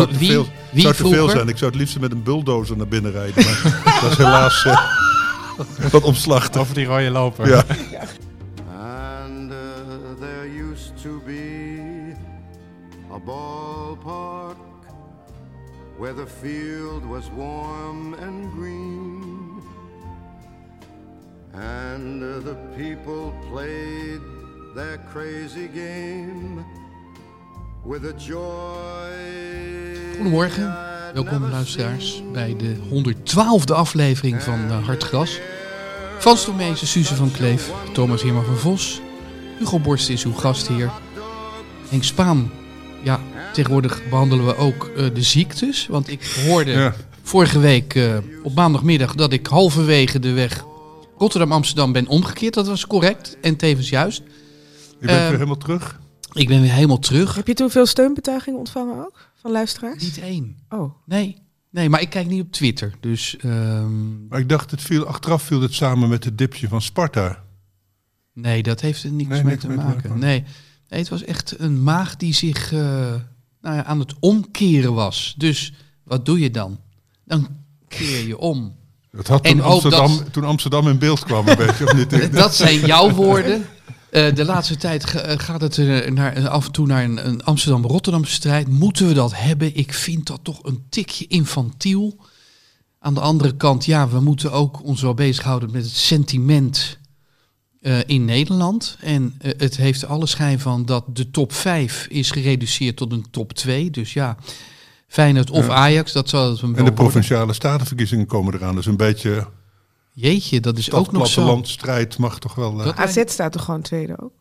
Zou te Wie- veel, wie zou te veel zijn. Ik zou het liefst met een bulldozer naar binnen rijden. Maar dat is helaas eh, wat omslachtig. Over die rode loper. Ja. And uh, there used to be a ballpark where the field was warm and green. And uh, the people played their crazy game. Goedemorgen, welkom luisteraars bij de 112e aflevering van uh, Hartgras. Frans Tomezen, Suze van Kleef, Thomas Herman van Vos, Hugo Borst is uw gastheer. Henk Spaan, ja, tegenwoordig behandelen we ook eh, de ziektes. Want ik hoorde Ja. vorige week eh, op maandagmiddag dat ik halverwege de weg Rotterdam-Amsterdam ben omgekeerd. Dat was correct en tevens juist. Je bent Eh, weer helemaal terug. Ik ben weer helemaal terug. Heb je toen veel steunbetuigingen ontvangen ook? Van luisteraars? Niet één. Oh. Nee, nee, maar ik kijk niet op Twitter. Dus ehm, Maar ik dacht, het viel, achteraf viel het samen met het dipje van Sparta. Nee, dat heeft er niks Nee, mee niks te mee maken. maken. Nee. nee, het was echt een maag die zich eh, nou ja, aan het omkeren was. Dus wat doe je dan? Dan keer je om. Dat had En toen, Amsterdam, dat- toen Amsterdam in beeld kwam een beetje. Of niet? Dat zijn jouw woorden. Eh, de laatste tijd eh, gaat het eh, naar, af en toe naar een, een Amsterdam-Rotterdam strijd. Moeten we dat hebben? Ik vind dat toch een tikje infantiel. Aan de andere kant, ja, we moeten ook ons wel bezighouden met het sentiment in Nederland. En het heeft alle schijn van dat de top 5 is gereduceerd tot een top 2. Dus ja, Feyenoord of Ja. Ajax, dat zal het wel En de worden. provinciale statenverkiezingen komen eraan. Dus een beetje Jeetje, dat is ook nog zo. plattelandstrijd mag toch wel... eh, Dat- AZ staat er gewoon tweede ook?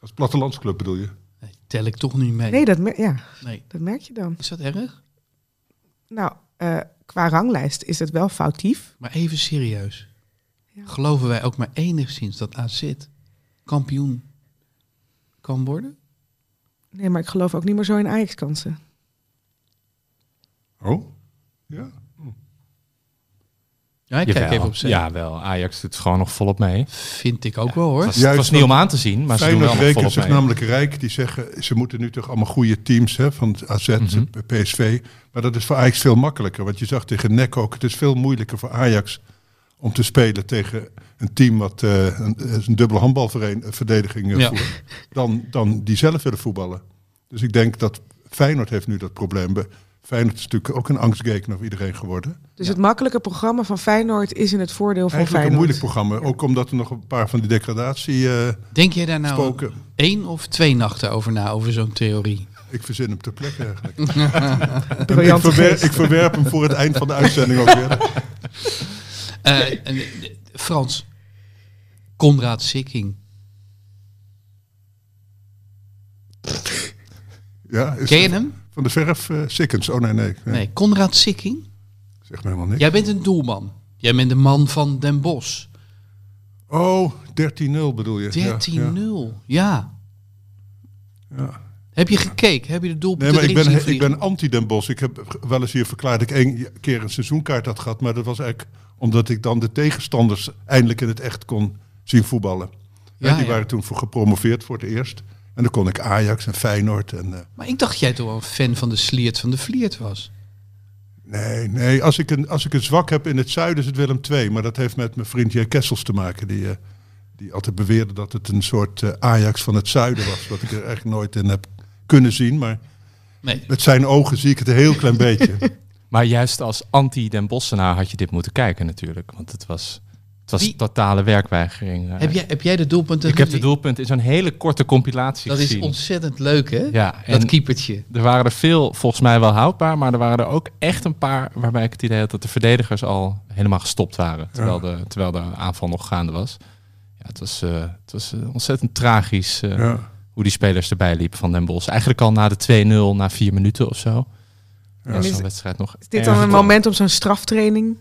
als plattelandsclub bedoel je? Nee, tel ik toch niet mee. Nee, dat, mer- ja, Nee. dat merk je dan. Is dat erg? Nou, eh, qua ranglijst is het wel foutief. Maar even serieus. Ja. Geloven wij ook maar enigszins dat AZ kampioen kan worden? Nee, maar ik geloof ook niet meer zo in Ajax-kansen. Oh? Ja. Ja, ik Jawel. kijk even op zijn. Ja, wel. Ajax doet gewoon nog volop mee. Vind ik ook wel hoor. Het was, Juist het was niet om aan te zien, maar ze doen Feyenoord wel nog rekent volop zich mee. namelijk rijk. Die zeggen, ze moeten nu toch allemaal goede teams hè, van het AZ, Mhm. PSV. Maar dat is voor Ajax veel makkelijker. Want je zag tegen NEC ook, het is veel moeilijker voor Ajax om te spelen tegen een team wat eh, een, een dubbele handbalverdediging eh, Ja. voert. Dan, dan die zelf willen voetballen. Dus ik denk dat Feyenoord heeft nu dat probleem. Feyenoord is natuurlijk ook een angstgeken voor iedereen geworden. Dus het makkelijke programma van Feyenoord is in het voordeel van Eigenlijk een Feyenoord. moeilijk programma. Ook omdat er nog een paar van die degradatie eh, Denk jij daar nou spoken. één of twee nachten over na, over zo'n theorie? Ik verzin hem ter plekke eigenlijk. ik, verwerp hem voor het eind van de uitzending ook weer. Eh, en, eh, Frans. Konrad Sikking. Ja, is Ken je hem? Van de verf eh Sikkens. Oh nee, nee. nee. Nee, Konrad Sikking. Zeg me helemaal niks. Jij bent een doelman. Jij bent de man van Den. 13-0. Oh, 13-0 bedoel je? Ja, ja. Ja. Ja. Heb je gekeken? Heb je de doelpunten Nee, maar ik ben, ik ben anti-Den Bosch. Ik heb wel eens hier verklaard dat ik één keer een seizoenkaart had gehad. Maar dat was eigenlijk omdat ik dan de tegenstanders eindelijk in het echt kon zien voetballen. Ja, die ja. waren toen voor gepromoveerd voor het eerst. En dan kon ik Ajax en Feyenoord. En, eh, Maar ik dacht jij toch wel een fan van de Sliert van de Vliert was. nee, nee als, ik een, als ik een zwak heb in het zuiden is het Willem II. Maar dat heeft met mijn vriend J. Kessels te maken. Die, eh, die altijd beweerde dat het een soort eh, Ajax van het zuiden was. Wat ik er echt nooit in heb kunnen zien. Maar Nee. met zijn ogen zie ik het een heel klein beetje. Maar juist als anti-Den Bossenaar had je dit moeten kijken natuurlijk. Want het was, was Wie- totale werkweigering. eh. Heb jij, heb jij de doelpunten ik heb de gezien? doelpunt in zo'n hele korte compilatie Dat is gezien. ontzettend leuk, hè? Ja, dat keepertje. er waren er veel volgens mij wel houdbaar, maar er waren er ook echt een paar waarbij ik het idee had dat de verdedigers al helemaal gestopt waren. Terwijl, de, terwijl de aanval nog gaande was. Ja, het was, eh, het was eh, ontzettend tragisch eh, ja. hoe die spelers erbij liepen van Den Bosch. Eigenlijk al na de 2-0, na vier minuten of zo. Ja. En is- wedstrijd nog. Is dit dan een moment om zo'n straftraining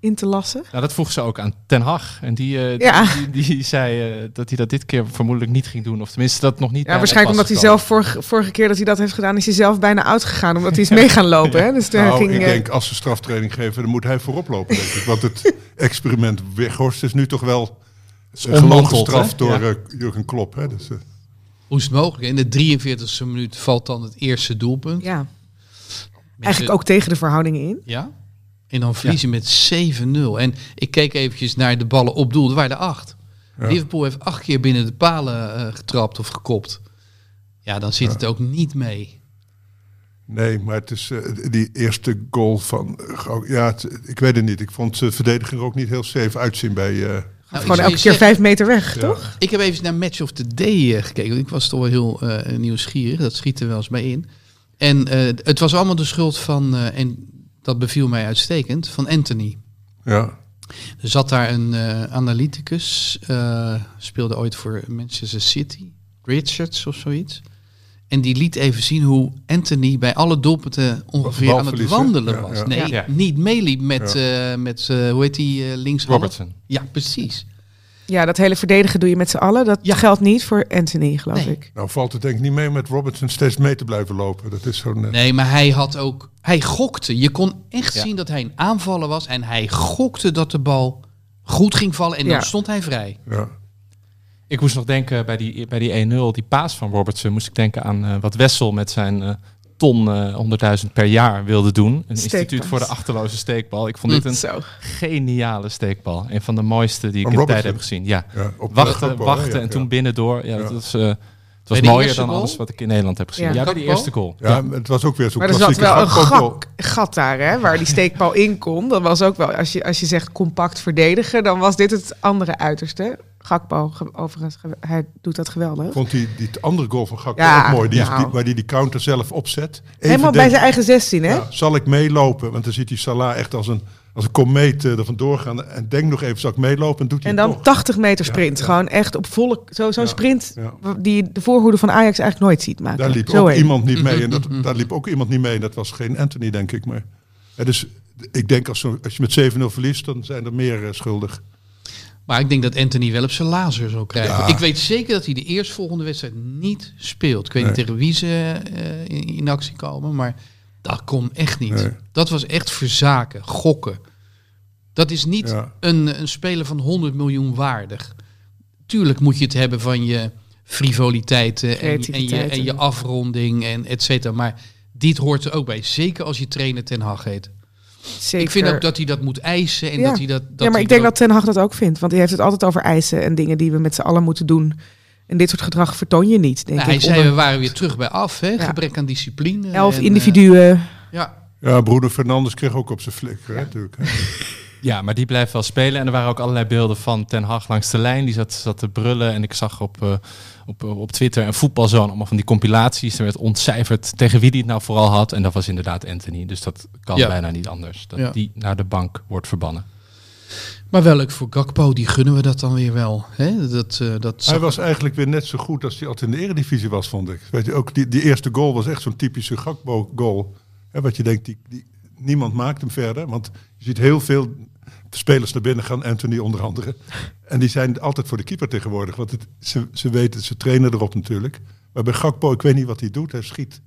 in te lassen? Nou, dat vroeg ze ook aan Ten Hag. En die, eh, Ja. die, die, die zei eh, dat hij dat dit keer vermoedelijk niet ging doen. Of tenminste dat nog niet Ja, waarschijnlijk omdat hij zelf vorige, vorige keer dat hij dat heeft gedaan, is hij zelf bijna uitgegaan. Omdat hij is mee gaan lopen. Hè? Dus daar Nou, ging, ik eh, denk als ze straftraining geven, dan moet hij voorop lopen, denk ik. Want het experiment Weghorst is nu toch wel gewoon gestraft door Ja. Jurgen Klopp. Hè? Dus, Hoe is het mogelijk? In de 43e minuut valt dan het eerste doelpunt. ja, Mensen- eigenlijk ook tegen de verhoudingen in. Ja. En dan verliezen met 7-0. En ik keek eventjes naar de ballen op doel. Er waren er acht. Ja. Liverpool heeft acht keer binnen de palen eh, getrapt of gekopt. Ja, dan zit het ook niet mee. nee, maar het is eh, die eerste goal van... eh, ja, het- ik weet het niet. Ik vond de verdediger ook niet heel safe uitzien bij... eh, Nou, Gewoon elke keer vijf meter weg, Ja. toch? Ik heb even naar Match of the Day gekeken. want Ik was toch wel heel eh, nieuwsgierig. Dat schiet er wel eens bij in. En eh, het was allemaal de schuld van, eh, en dat beviel mij uitstekend, van Anthony. ja. Er zat daar een eh, analyticus, eh, speelde ooit voor Manchester City, Richards of zoiets. En die liet even zien hoe Anthony bij alle doelpunten ongeveer aan het wandelen was. ja. Nee, Ja. niet meeliep met, eh, met eh, hoe heet die, eh links Robertson. Ja, precies. Ja, dat hele verdedigen doe je met z'n allen. Dat Ja. geldt niet voor Anthony, geloof Nee. ik. Nou valt het denk ik niet mee met Robertson steeds mee te blijven lopen. Dat is zo'n... eh, Nee, maar hij had ook, hij gokte. Je kon echt Ja. zien dat hij een aanvaller was en hij gokte dat de bal goed ging vallen en dan stond hij vrij. ja. Ik moest nog denken bij die, bij die 1-0, die paas van Robertson, moest ik denken aan eh, wat Wessel met zijn eh, ton eh 100.000 per jaar wilde doen. Een instituut voor de achterloze steekbal. Ik vond dit een Zo. geniale steekbal. Een van de mooiste die ik in de tijd heb gezien. Ja. Ja, op Wachten, wachten Ja, en toen binnendoor. Ja, Ja. dat was, eh, het was de mooier dan goal? alles wat ik in Nederland heb gezien. Ja. Ja, bij die Gakpo? eerste goal. Ja, het was ook weer zo'n Maar er zat klassieke wel een gat daar, hè, waar die steekbal in kon. Dat was ook wel, als je, als je zegt compact verdedigen, dan was dit het andere uiterste. Gakpo, ge- overigens, ge- hij doet dat geweldig. Vond die, die andere goal van Gakpo Ja, ook mooi. Die, die, waar hij die counter zelf opzet. Even Helemaal bij zijn eigen 16, hè? ja, zal ik meelopen? Want dan ziet hij Salah echt als een, als een komeet eh, er vandoor gaan. En denk nog even, zal ik meelopen? En doet hij En dan toch. 80 meter sprint. ja. Gewoon echt op volle... Zo, zo'n Ja, sprint ja. die de voorhoede van Ajax eigenlijk nooit ziet maken. Daar liep Zo ook heen. iemand niet mee. En dat, daar liep ook iemand niet mee. En dat was geen Anthony, denk ik. Maar ja, dus ik denk als, zo- als je met 7-0 verliest, dan zijn er meer eh, schuldig. Maar ik denk dat Anthony wel op zijn lazer zal krijgen. Ja. Ik weet zeker dat hij de eerstvolgende wedstrijd niet speelt. Ik weet niet Nee. tegen wie ze eh, in, in actie komen, maar dat kon echt niet. Nee. Dat was echt verzaken, gokken. Dat is niet Ja. een, een speler van 100 miljoen waardig. Tuurlijk moet je het hebben van je frivoliteiten en, je- en, je, en je afronding en et cetera. Maar dit hoort er ook bij. Zeker als je trainer Ten Hag heet. Zeker. Ik vind ook dat hij dat moet eisen. En Ja. dat hij dat, dat ja, maar hij ik denk dat Ten Hag dat ook vindt. Want hij heeft het altijd over eisen en dingen die we met z'n allen moeten doen. En dit soort gedrag vertoon je niet, denk Nou, hij ik. zei, onder we waren weer terug bij af. Hè? Ja. Gebrek aan discipline. elf en, individuen. eh, ja. Ja, Bruno Fernandes kreeg ook op zijn flikker. Hè, natuurlijk. hè. Ja, maar die blijft wel spelen. En er waren ook allerlei beelden van Ten Hag langs de lijn. Die zat, zat te brullen. En ik zag op, eh, op, op Twitter een voetbalzoon allemaal van die compilaties. Er werd ontcijferd tegen wie die het nou vooral had. En dat was inderdaad Anthony. Dus dat kan Ja. bijna niet anders. Dat Ja. die naar de bank wordt verbannen. Maar wel leuk voor Gakpo, die gunnen we dat dan weer wel. Hè? Dat, eh, dat Hij was eigenlijk weer net zo goed als hij altijd in de eredivisie was, vond ik. Weet je, ook die, die eerste goal was echt zo'n typische Gakpo-goal. Hè, wat je denkt, die, die, niemand maakt hem verder. Want je ziet heel veel spelers naar binnen gaan, Anthony onder andere. En die zijn altijd voor de keeper tegenwoordig. Want het, ze, ze weten, ze trainen erop natuurlijk. Maar bij Gakpo, ik weet niet wat hij doet. Hij schiet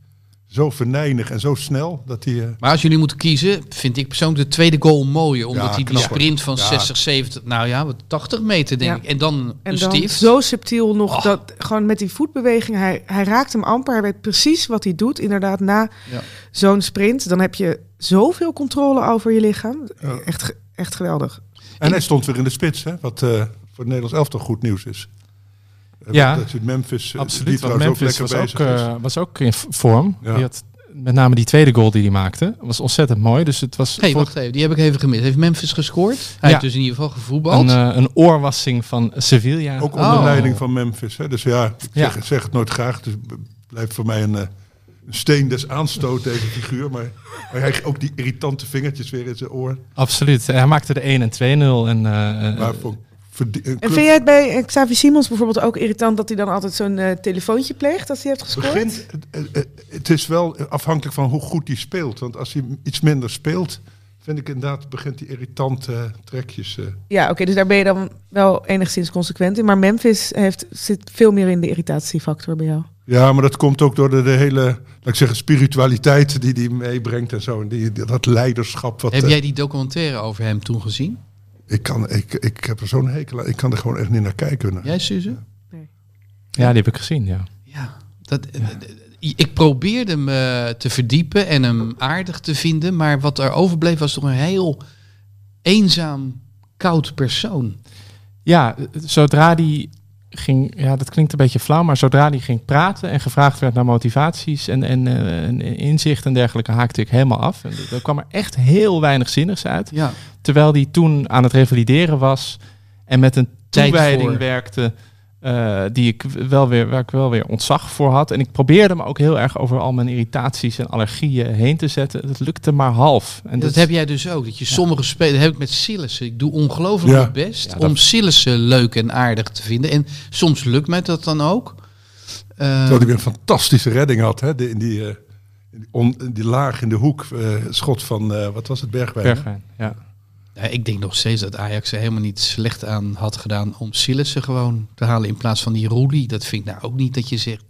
zo venijnig en zo snel dat hij... eh, Maar als jullie moeten kiezen, vind ik persoonlijk de tweede goal mooier. Omdat Ja, hij die sprint van Ja. 60, 70, nou ja, wat 80 meter denk Ja. ik. En dan En een dan stift. zo subtiel nog, dat gewoon met die voetbeweging, hij, hij raakt hem amper. Hij weet precies wat hij doet. Inderdaad, na Ja. zo'n sprint, dan heb je zoveel controle over je lichaam. Ja. Echt, echt geweldig. En hij stond weer in de spits, hè, wat eh, voor het Nederlands elftal goed nieuws is. Eh, Ja, dat Memphis, eh, Absoluut, die trouwens Memphis ook was ook, was ook in vorm. Ja. Die had met name die tweede goal die hij maakte. was ontzettend mooi. Dus het was hey, wacht even, die heb ik even gemist. Heeft Memphis gescoord? Hij Ja. heeft dus in ieder geval gevoetbald. een, een oorwassing van Sevilla. Ook onder Oh. leiding van Memphis. Hè. Dus ja, ik Ja. Zeg, zeg het nooit graag. Dus het blijft voor mij een, eh, een steen des aanstoot, deze figuur. Maar, hij ook die irritante vingertjes weer in zijn oor. Absoluut. Hij maakte de 1 en 2-0. En, eh, eh, Maar voor En vind jij het bij Xavi Simons bijvoorbeeld ook irritant dat hij dan altijd zo'n eh, telefoontje pleegt als hij heeft gescoord? begint, het- het is wel afhankelijk van hoe goed hij speelt. Want als hij iets minder speelt, vind ik inderdaad, begint hij irritante trekjes. eh. Ja, oké, dus daar ben je dan wel enigszins consequent in. Maar Memphis heeft, zit veel meer in de irritatiefactor bij jou. Ja, maar dat komt ook door de, de hele, laat ik zeggen, spiritualiteit die hij meebrengt en zo. En die, dat leiderschap. Wat, Heb eh, jij die documentaire over hem toen gezien? ik, kan, ik, ik heb er zo'n hekel aan. Ik kan er gewoon echt niet naar kijken. Jij, Suze? Ja, die heb ik gezien, ja. Ja. Dat, eh, Ik probeerde me te verdiepen en hem aardig te vinden. Maar wat er overbleef was toch een heel eenzaam, koud persoon. Ja, zodra die ging, ja, dat klinkt een beetje flauw, maar zodra die ging praten en gevraagd werd naar motivaties en, en, eh, en inzicht en dergelijke, haakte ik helemaal af. En er kwam er echt heel weinig zinnigs uit. Ja. Terwijl die toen aan het revalideren was en met een toewijding voor. werkte. Eh, die ik wel weer, waar ik wel weer ontzag voor had. En ik probeerde me ook heel erg over al mijn irritaties en allergieën heen te zetten. Dat lukte maar half. En Dat heb jij dus ook. Dat je sommige spelen, heb ik met Sillissen. Ik doe ongelooflijk Ja. mijn best Ja, dat- om Sillissen leuk en aardig te vinden. En soms lukt mij dat dan ook. Eh, Terwijl hij weer een fantastische redding had. Hè? De- in, die, eh, in die, on- in die laag in de hoek. eh, schot van, eh, wat was het, Bergwijn? Bergwijn, ja. ja, ik denk nog steeds dat Ajax er helemaal niet slecht aan had gedaan om Sillissen gewoon te halen in plaats van die Roelie. Dat vind ik nou ook niet dat je zegt.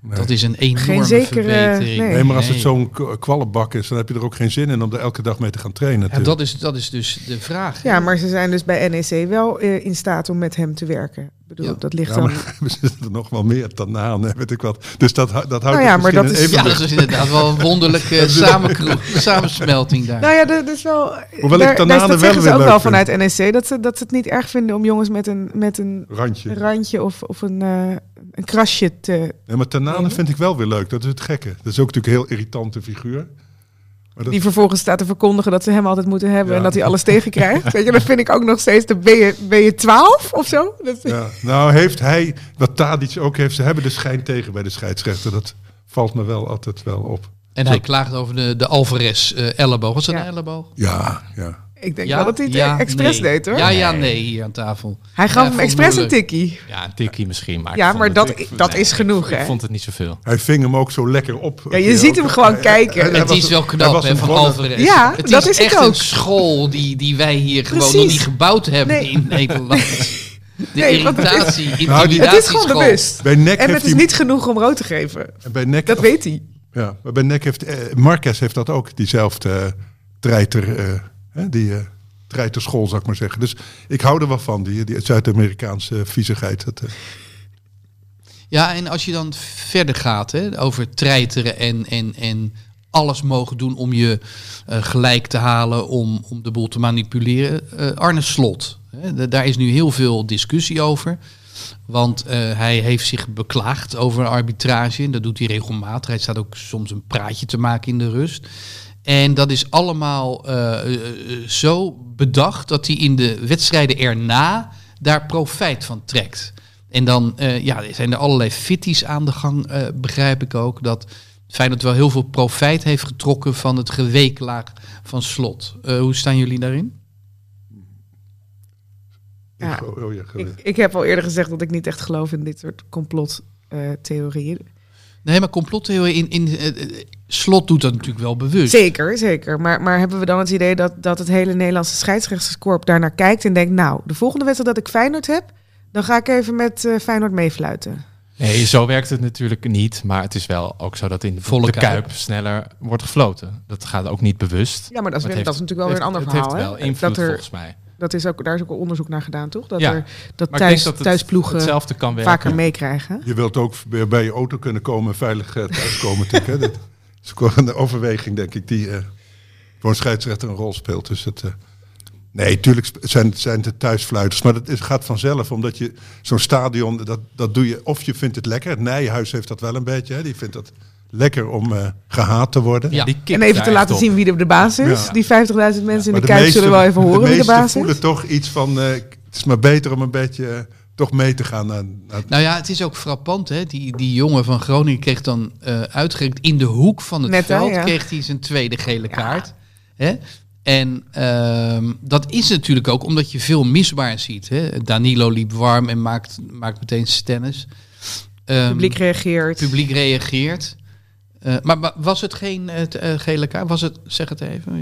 Nee. Dat is een enorme Geen zekere- verbetering. nee. Nee, maar als het zo'n kwallenbak is, dan heb je er ook geen zin in om er elke dag mee te gaan trainen. Ja, natuurlijk. dat, is, dat is dus de vraag. Ja, maar ze zijn dus bij NEC wel eh, in staat om met hem te werken. Bedoel, Ja. dat ligt Ja, dan... we zitten er nog wel meer Tanaan, hè, weet ik wat. Dus dat, dat houdt Nou ja, het maar misschien dat in is- Ja, dat is inderdaad wel een wonderlijke samensmelting daar. Nou ja, dat is wel. Hoewel ik Tanane daar, dat wel zeggen ze ook wel vanuit NEC. Dat ze, dat ze het niet erg vinden om jongens met een, met een Randje. randje of, of een, eh, een krasje te. Ja, maar Tanane Nee. vind ik wel weer leuk. Dat is het gekke. Dat is ook natuurlijk een heel irritante figuur. Dat, Die vervolgens staat te verkondigen dat ze hem altijd moeten hebben Ja. en dat hij alles tegenkrijgt. Weet je, dat vind ik ook nog steeds. Dan ben je, ben je 12 of zo? Dat, ja. Nou heeft hij, wat Tadic ook heeft, ze hebben de schijn tegen bij de scheidsrechter. Dat valt me wel altijd wel op. En hij klaagt over de, de Alvarez eh, elleboog. Was dat Ja. een elleboog? Ja, ja. Ik denk wel dat hij het expres nee. deed hoor. Ja, ja, nee, hier aan tafel. Hij gaf Ja, hem expres een tikkie. Ja, een tikkie misschien. Maar Ja, maar dat- ik- dat is genoeg, ik, hè? Ik vond het niet zoveel. Hij ving hem ook zo lekker op. Ja, je ziet hem gewoon kijken. Het is wel knap hè, van Alvarez. Ja, het dat is, is het echt ook. een school die, die wij hier gewoon nog niet gebouwd hebben Nee. in Nederland. De Nee, het is- irritatie, Nou, die-. Het is gewoon bewust. Bij NEC En het is niet genoeg om rood te geven. en bij NEC, Dat weet hij. Ja, maar bij NEC heeft eh, Marquez heeft dat ook, diezelfde eh, treiter, eh, hè, die eh treiterschool, zou ik maar zeggen. Dus ik hou er wel van, die, die Zuid-Amerikaanse viezigheid. Dat, eh, Ja, en als je dan verder gaat hè, over treiteren en, en, en alles mogen doen om je eh, gelijk te halen, om, om de boel te manipuleren. eh, Arne Slot, hè, da- daar is nu heel veel discussie over. Want hij heeft zich beklaagd over arbitrage. En dat doet hij regelmatig. Hij staat ook soms een praatje te maken in de rust. En dat is allemaal eh, eh, eh, zo bedacht dat hij in de wedstrijden erna daar profijt van trekt. En dan eh, ja, zijn er allerlei fitties aan de gang, eh, begrijp ik ook. Dat Feyenoord wel heel veel profijt heeft getrokken van het geweeklaag van Slot. Eh, hoe staan jullie daarin? Ja, oh, oh ja, Ik, ik heb al eerder gezegd dat ik niet echt geloof in dit soort complottheorieën. Nee, maar complottheorie in, in eh, eh, Slot doet dat natuurlijk wel bewust. zeker, zeker. Maar, maar hebben we dan het idee dat, dat het hele Nederlandse scheidsrechterskorps daarnaar kijkt en denkt... nou, de volgende wedstrijd dat ik Feyenoord heb, dan ga ik even met eh, Feyenoord meefluiten. Nee, zo werkt het natuurlijk niet. Maar het is wel ook zo dat in Volle de Kuip. Kuip sneller wordt gefloten. Dat gaat ook niet bewust. Ja, maar dat is, Maar weer- het dat is natuurlijk wel weer een ander het verhaal. heeft wel hè? invloed dat er, volgens mij. Dat is ook, daar is ook al onderzoek naar gedaan, toch? Dat, Ja. er, dat Maar thuis, dat het thuisploegen hetzelfde kan werken. vaker meekrijgen. Je wilt ook weer bij je auto kunnen komen en veilig eh, thuiskomen. natuurlijk, hè. Dat is ook een overweging, denk ik, die eh, voor een scheidsrechter een rol speelt. Dus het, eh, nee, tuurlijk zijn, zijn het thuisfluiters. Maar dat is, gaat vanzelf, omdat je zo'n stadion, dat, dat doe je... Of je vindt het lekker. Het Nijhuis heeft dat wel een beetje. Hè. Die vindt het lekker om eh, gehaat te worden. Ja. Die En even te laten op. zien wie er de baas is. Ja. Die 50.000 mensen in de de zullen wel even horen wie de baas voelen is. toch iets van... eh, het is maar beter om een beetje eh, toch mee te gaan naar... naar Nou ja, het is ook frappant. Hè? Die, die jongen van Groningen kreeg dan eh uitgerekend in de hoek van het Net, hè, veld ja. kreeg hij zijn tweede gele kaart. Hè? En ehm, dat is natuurlijk ook omdat je veel misbaar ziet. Hè? Danilo liep warm en maakt, maakt meteen stennis. Ehm, Het publiek reageert. publiek reageert. Eh, maar, maar was het geen eh, eh, gele kaart? Was het, zeg het even.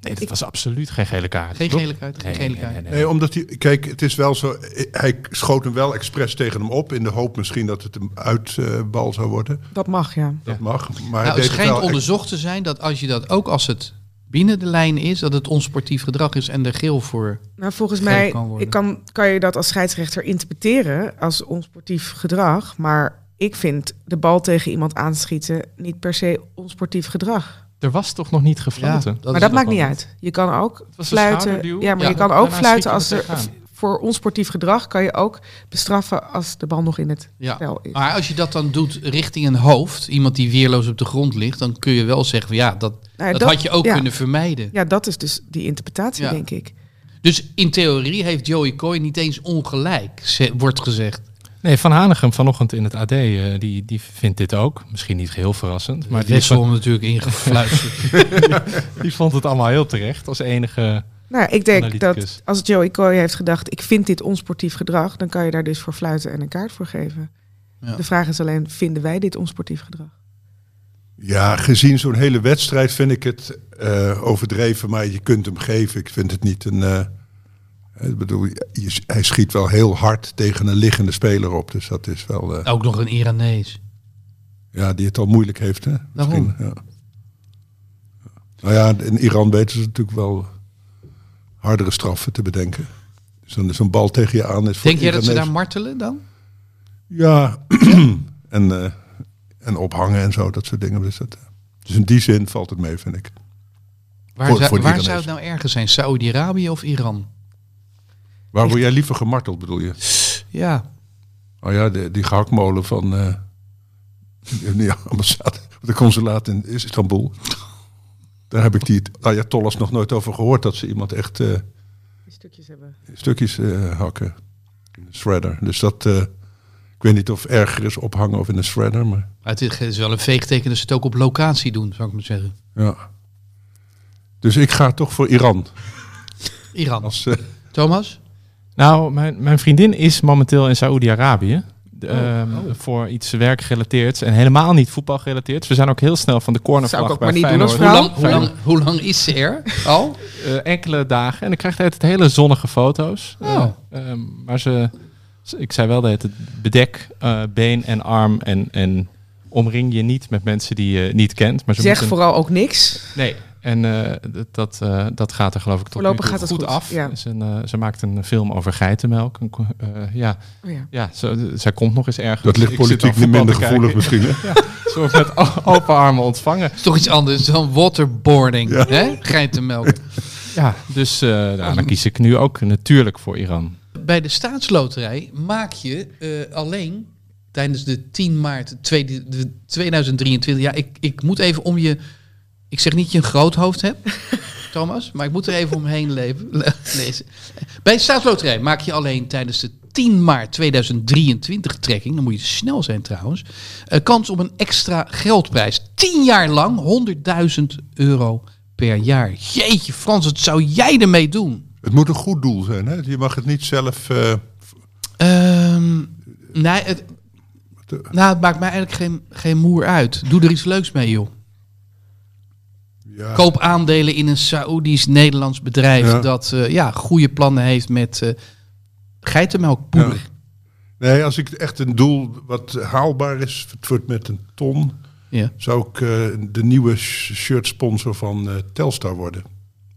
Nee, dat was absoluut geen gele kaart. geen toch? gele kaart. Geen Nee, gele nee, kaart. nee, nee. Nee, omdat hij, kijk, het is wel zo. Hij schoot hem wel expres tegen hem op. In de hoop misschien dat het een uitbal zou worden. Dat mag, ja. Dat Ja. mag. Maar hij Nou, het schijnt wel onderzocht te zijn dat als je dat ook als het binnen de lijn is, dat het onsportief gedrag is en er geel voor. Nou, volgens mij kan ik kan, kan je dat als scheidsrechter interpreteren als onsportief gedrag. Maar ik vind de bal tegen iemand aanschieten niet per se onsportief gedrag. Er was toch nog niet gefloten? dat maar dat maakt niet uit. Je kan ook fluiten. Ja, maar Ja, je kan ook fluiten als er voor onsportief gedrag kan je ook bestraffen als de bal nog in het Ja. spel is. Maar als je dat dan doet richting een hoofd, iemand die weerloos op de grond ligt, dan kun je wel zeggen, van, ja, dat, Nou ja, dat, had je ook ja. kunnen vermijden. Ja, dat is dus die interpretatie, Ja. denk ik. Dus in theorie heeft Joey Coy niet eens ongelijk, ze- wordt gezegd. Nee, Van Hanegem vanochtend in het AD, eh, die, die vindt dit ook. Misschien niet heel verrassend, maar die, Wessel natuurlijk ingefluisterd. die vond het allemaal heel terecht als enige... Nou, ik denk Analyticus. dat als Joey Coy heeft gedacht... ik vind dit onsportief gedrag... dan kan je daar dus voor fluiten en een kaart voor geven. Ja. De vraag is alleen, vinden wij dit onsportief gedrag? Ja, gezien zo'n hele wedstrijd vind ik het eh, overdreven, maar je kunt hem geven. Ik vind het niet een. eh, ik bedoel, je- hij schiet wel heel hard tegen een liggende speler op. Dus dat is wel. eh, ook nog een Iranees. ja, die het al moeilijk heeft. Hè? Ja. Nou ja, in Iran weten ze natuurlijk wel hardere straffen te bedenken. Dus dan is een bal tegen je aan. Is voor Denk jij dat ze daar martelen dan? Ja, en, eh, en ophangen en zo, dat soort dingen. Dus, dat, eh, dus in die zin valt het mee, vind ik. Waar, Voor- zou, voor waar zou het nou ergens zijn? Saudi-Arabië of Iran? Waar word jij liever gemarteld, bedoel je? Ja. Oh ja, de, die gehaktmolen van eh de ambassade, de consulaat in Istanbul. Daar heb ik die Ayatollahs nog nooit over gehoord dat ze iemand echt eh, Die stukjes hebben. stukjes eh, hakken. In een shredder. Dus dat, eh, ik weet niet of erger is ophangen of in een shredder, maar Maar het is wel een veegteken dat ze het ook op locatie doen, zou ik maar zeggen. ja. Dus ik ga toch voor Iran. Iran. Als, eh, Thomas? Nou, mijn, mijn vriendin is momenteel in Saoedi-Arabië. Oh, ehm, Voor iets werkgerelateerd en helemaal niet voetbalgerelateerd. We zijn ook heel snel van de cornervlag Zou ik ook maar niet doen als. Hoe lang, hoe, lang, hoe lang is ze er al? Eh, enkele dagen. En dan krijgt hij het hele zonnige foto's. Oh. Eh, ehm, maar ze, ik zei wel dat het bedek eh, been en arm en, en omring je niet met mensen die je niet kent. Maar ze Zeg moeten- vooral ook niks. Nee, en eh, dat, dat, eh, dat gaat er geloof ik tot Voorlopig nu toe gaat het goed, goed, af. ja. Ze, eh, ze maakt een film over geitenmelk. Eh, ja, Oh ja. ja ze, zij komt nog eens ergens. dat ligt politiek niet minder gevoelig misschien. Hè? Ze wordt met open armen ontvangen. is toch iets anders dan waterboarding, Ja. hè? Geitenmelk. Ja, dus eh, nou, dan kies ik nu ook natuurlijk voor Iran. Bij de staatsloterij maak je eh, alleen tijdens de 10 maart tweede- de 2023... Ja, ik, ik moet even om je... Ik zeg niet dat je een groot hoofd hebt, Thomas, maar ik moet er even omheen leven, le- lezen. Bij de staatsloterij maak je alleen tijdens de 10 maart 2023 trekking, dan moet je snel zijn trouwens, eh, kans op een extra geldprijs. 10 jaar lang 100.000 euro per jaar. Jeetje Frans, wat zou jij ermee doen? Het moet een goed doel zijn. Hè? Je mag het niet zelf... eh, Ehm, nee, het, nou, het maakt mij eigenlijk geen, geen moer uit. Doe er iets leuks mee, joh. Ja. Koop aandelen in een Saoedisch-Nederlands bedrijf Ja. dat eh, ja, goede plannen heeft met eh geitenmelkpoeder. Ja. Nee, als ik echt een doel wat haalbaar is, het wordt met een ton, Ja. zou ik eh, de nieuwe sh- shirt sponsor van Telstar worden.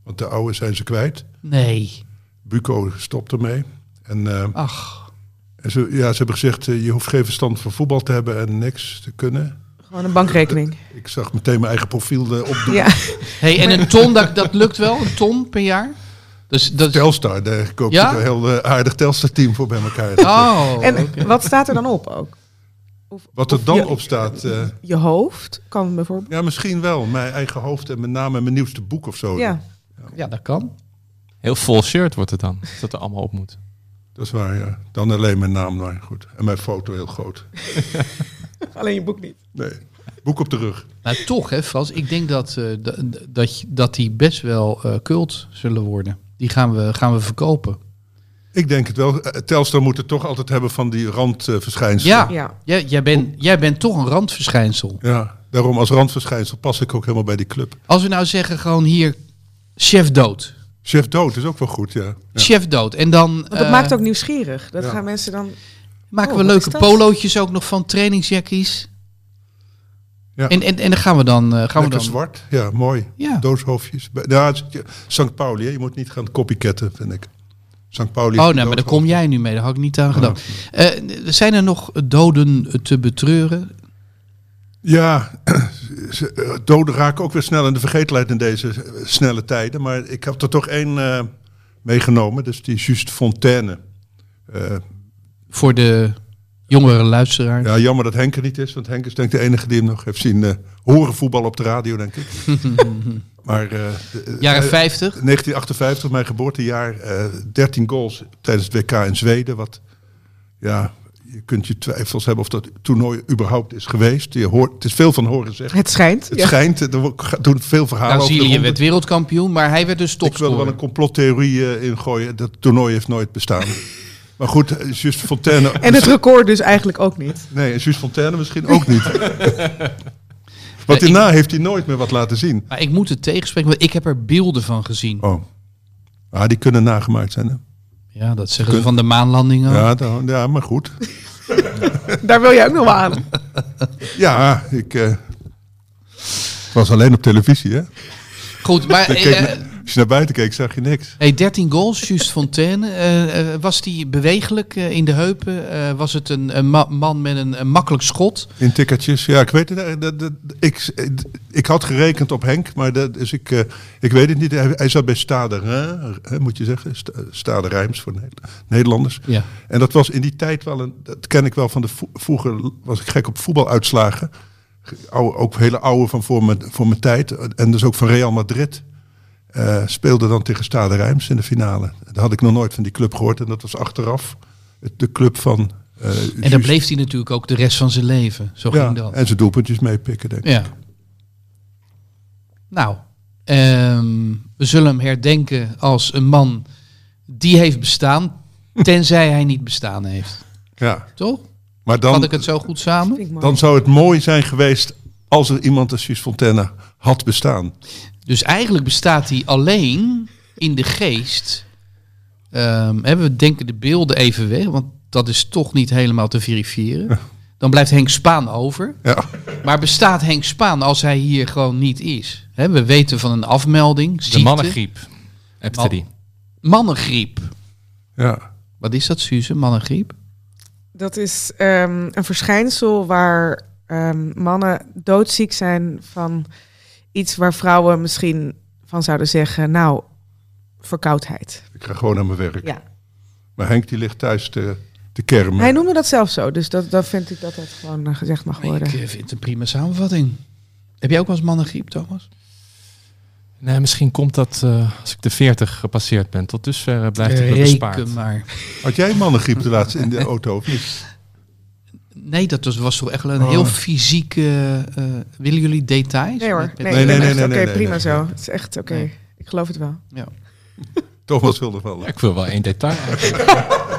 Want de oude zijn ze kwijt. Nee. Buco stopt ermee. En, Ach. en ze, ja, ze hebben gezegd, je hoeft geen verstand van voetbal te hebben en niks te kunnen. Gewoon een bankrekening. Ik zag meteen mijn eigen profiel eh, opdoen. Ja. Hey, en een ton, dat, dat lukt wel? Een ton per jaar? Dus, dat is- Telstar, daar koop je Ja? een heel eh, aardig Telstar-team voor bij elkaar. Oh, En wat staat er dan op ook? Of, Wat er dan je, op staat, eh, Je hoofd kan bijvoorbeeld. ja, misschien wel. Mijn eigen hoofd en met name mijn nieuwste boek of zo. Ja, Ja, dat kan. Heel vol shirt wordt het dan. Dat er allemaal op moet. Dat is waar, ja. Dan alleen mijn naam, maar goed. En mijn foto heel groot. alleen je boek niet. Nee. Boek op de rug. Nou, toch hè, Frans. Ik denk dat, eh, dat, dat die best wel eh, cult zullen worden. Die gaan we, gaan we verkopen. Ik denk het wel. Eh, Telstar moet het toch altijd hebben van die randverschijnselen. Ja, Ja. Jij, jij, bent, jij bent toch een randverschijnsel. ja. Daarom als randverschijnsel pas ik ook helemaal bij die club. Als we nou zeggen gewoon hier, chef dood. Chef dood is ook wel goed, ja. ja. Chef dood. En dan Want dat maakt ook nieuwsgierig. Dat ja. gaan mensen dan... maken Oh, we leuke is dat? polootjes ook nog van trainingsjackies. Ja. En, en, en dan gaan we dan... eh, gaan we dan zwart, ja, mooi. Ja. Dooshoofdjes. Ja, is- St. Pauli, hè. je moet niet gaan copycatten, vind ik. St. Pauli. Oh, heeft nou, maar daar kom jij nu mee. Daar had ik niet aan gedaan. Eh, zijn er nog doden te betreuren? Ja, eh, doden raken ook weer snel in de vergetelheid in deze snelle tijden. Maar ik heb er toch één eh, meegenomen. Dus die Just Fontaine. Eh, Voor de jongere luisteraar. ja, jammer dat Henk er niet is. Want Henk is denk ik de enige die hem nog heeft zien eh, horen voetbal op de radio, denk ik. maar eh, de- Jaren eh, 50. 1958, mijn geboortejaar. eh 13 goals tijdens het WK in Zweden. Wat, ja, je kunt je twijfels hebben of dat toernooi überhaupt is geweest. Je hoort, het is veel van horen zeggen. Het schijnt. Het ja. schijnt, er doen veel verhalen over. de Brazilië werd wereldkampioen, maar hij werd dus Ik wil er wel topscorer. een complottheorie eh, in gooien. Dat toernooi heeft nooit bestaan. maar goed, eh, Just Fontaine... En het record dus eigenlijk ook niet. Nee, en Just Fontaine misschien ook niet. Want daarna heeft hij nooit meer wat laten zien. Maar ik moet het tegenspreken, want ik heb er beelden van gezien. Oh. Ah, die kunnen nagemaakt zijn. Hè? Ja, dat zeggen ze van de maanlanding ook. Ja, dan- ja, maar goed. Daar wil je ook nog wel aan. Ja, ik eh, was alleen op televisie. Hè? Goed, maar Als je naar buiten keek, zag je niks. hey, 13 goals, Just Fontaine. Eh, was die bewegelijk eh, in de heupen? Was het een, een ma- man met een, een makkelijk schot? In tikkertjes. Ja, ik weet het. dat- dat- ik, ik had gerekend op Henk, maar dat, dus ik, ik weet het niet. Hij, hij zat bij Stade Reims, moet je zeggen. Sta- Stade Rijms voor Neder- Nederlanders. Ja. En dat was in die tijd wel een. Dat ken ik wel van de. Vroeger was ik gek op voetbaluitslagen. Oude, ook hele oude van voor mijn, voor mijn tijd. En dus ook van Real Madrid. Eh, speelde dan tegen Stade Rijms in de finale. Daar had ik nog nooit van die club gehoord. En dat was achteraf de club van. eh, En daar Just- bleef hij natuurlijk ook de rest van zijn leven. Zo ja, ging dat. En zijn doelpuntjes meepikken, denk ik. Ja. Nou, ehm, we zullen hem herdenken als een man die heeft bestaan, tenzij hij niet bestaan heeft. Ja. Toch? Maar dan, ik het zo goed samen? Ik dan zou het mooi zijn geweest als er iemand als Suus Fontaine had bestaan. Dus eigenlijk bestaat hij alleen in de geest. Ehm, hè, we denken de beelden even weg, want dat is toch niet helemaal te verifiëren. Dan blijft Henk Spaan over. Ja. Maar bestaat Henk Spaan als hij hier gewoon niet is? Hè, we weten van een afmelding, De ziekte, mannengriep. Appte die. mannengriep. ja. Wat is dat, Suze? Mannengriep? Dat is ehm, een verschijnsel waar ehm, mannen doodziek zijn van iets waar vrouwen misschien van zouden zeggen, nou, verkoudheid. Ik ga gewoon naar mijn werk. Ja. Maar Henk die ligt thuis te, te kermen. Hij noemde dat zelf zo, dus dat, dat vind ik dat dat gewoon eh, gezegd mag worden. Ik eh, vind het een prima samenvatting. Heb jij ook wel eens mannengriep, Thomas? Nee, misschien komt dat eh, als ik de 40 gepasseerd ben. Tot dusver blijft het bespaard. Reken maar. Had jij mannengriep de laatste in de auto of niet? Nee, dat was, was toch echt een Oh. heel fysiek... eh, eh, willen jullie details? Nee hoor, nee, Nee, nee, nee, nee, nee, oké, prima nee. zo. Het is echt oké. Nee. Ik geloof het wel. Ja. Thomas wilde wel. Ja, ik wil wel één detail.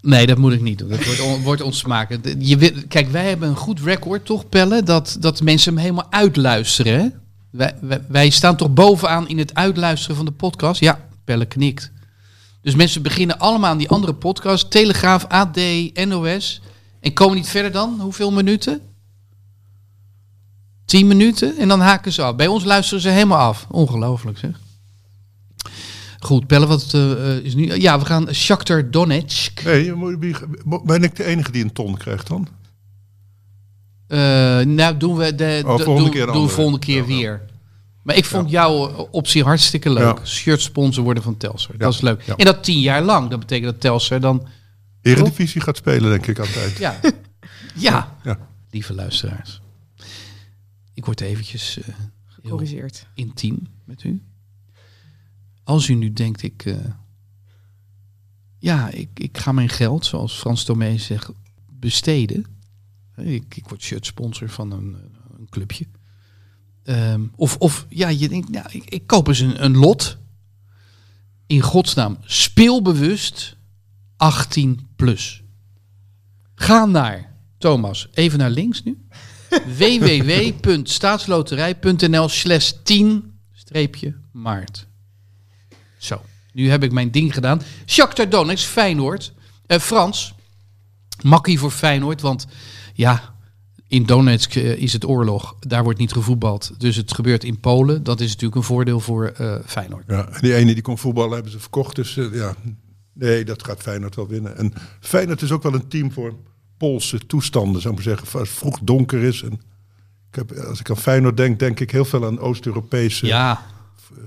Nee, dat moet ik niet doen. Dat wordt, on, wordt ons smaken. De- Je, wil- kijk, wij hebben een goed record, toch, Pelle? Dat, dat mensen hem helemaal uitluisteren. Wij, wij, wij staan toch bovenaan in het uitluisteren van de podcast? Ja, Pelle knikt. Dus mensen beginnen allemaal aan die andere podcast. Telegraaf, AD, NOS. En komen niet verder dan? Hoeveel minuten? Tien minuten en dan haken ze af. Bij ons luisteren ze helemaal af. Ongelooflijk zeg. Goed, Pelle, wat eh, eh, is nu... Ja, we gaan Shakhtar Donetsk. Nee, ben ik de enige die een ton krijgt dan? Eh, nou, doen we de, Oh, de- volgende doen, keer doen volgende keer ja. weer. Maar ik vond jouw optie hartstikke leuk. Ja. Shirt sponsor worden van Telstar. Dat is leuk. ja. En dat tien jaar lang. Dat betekent dat Telstar dan... Eredivisie gaat spelen, denk ik altijd. Ja, ja. Ja. lieve luisteraars. Ik word eventjes heel Gecorrigeerd. intiem met u. Als u nu denkt, ik... eh, ja, ik, ik ga mijn geld, zoals Frans Tomé zegt, besteden. Ik, ik word shirt sponsor van een, een clubje. Ehm, of, of ja, je denkt, nou, ik, ik koop eens een, een lot. In godsnaam, speelbewust 18 plus. Ga naar, Thomas, even naar links nu. www.staatsloterij.nl slash 10 streepje maart. Zo, nu heb ik mijn ding gedaan. Shakhtar Donetsk, Feyenoord. Eh, Frans, makkie voor Feyenoord, want ja, in Donetsk eh, is het oorlog. Daar wordt niet gevoetbald. Dus het gebeurt in Polen. Dat is natuurlijk een voordeel voor eh, Feyenoord. Ja, en die ene die kon voetballen hebben ze verkocht. Dus eh, ja, nee, dat gaat Feyenoord wel winnen. En Feyenoord is ook wel een team voor Poolse toestanden, zou ik maar zeggen. Als het vroeg donker is. En ik heb, als ik aan Feyenoord denk, denk ik heel veel aan Oost-Europese Ja,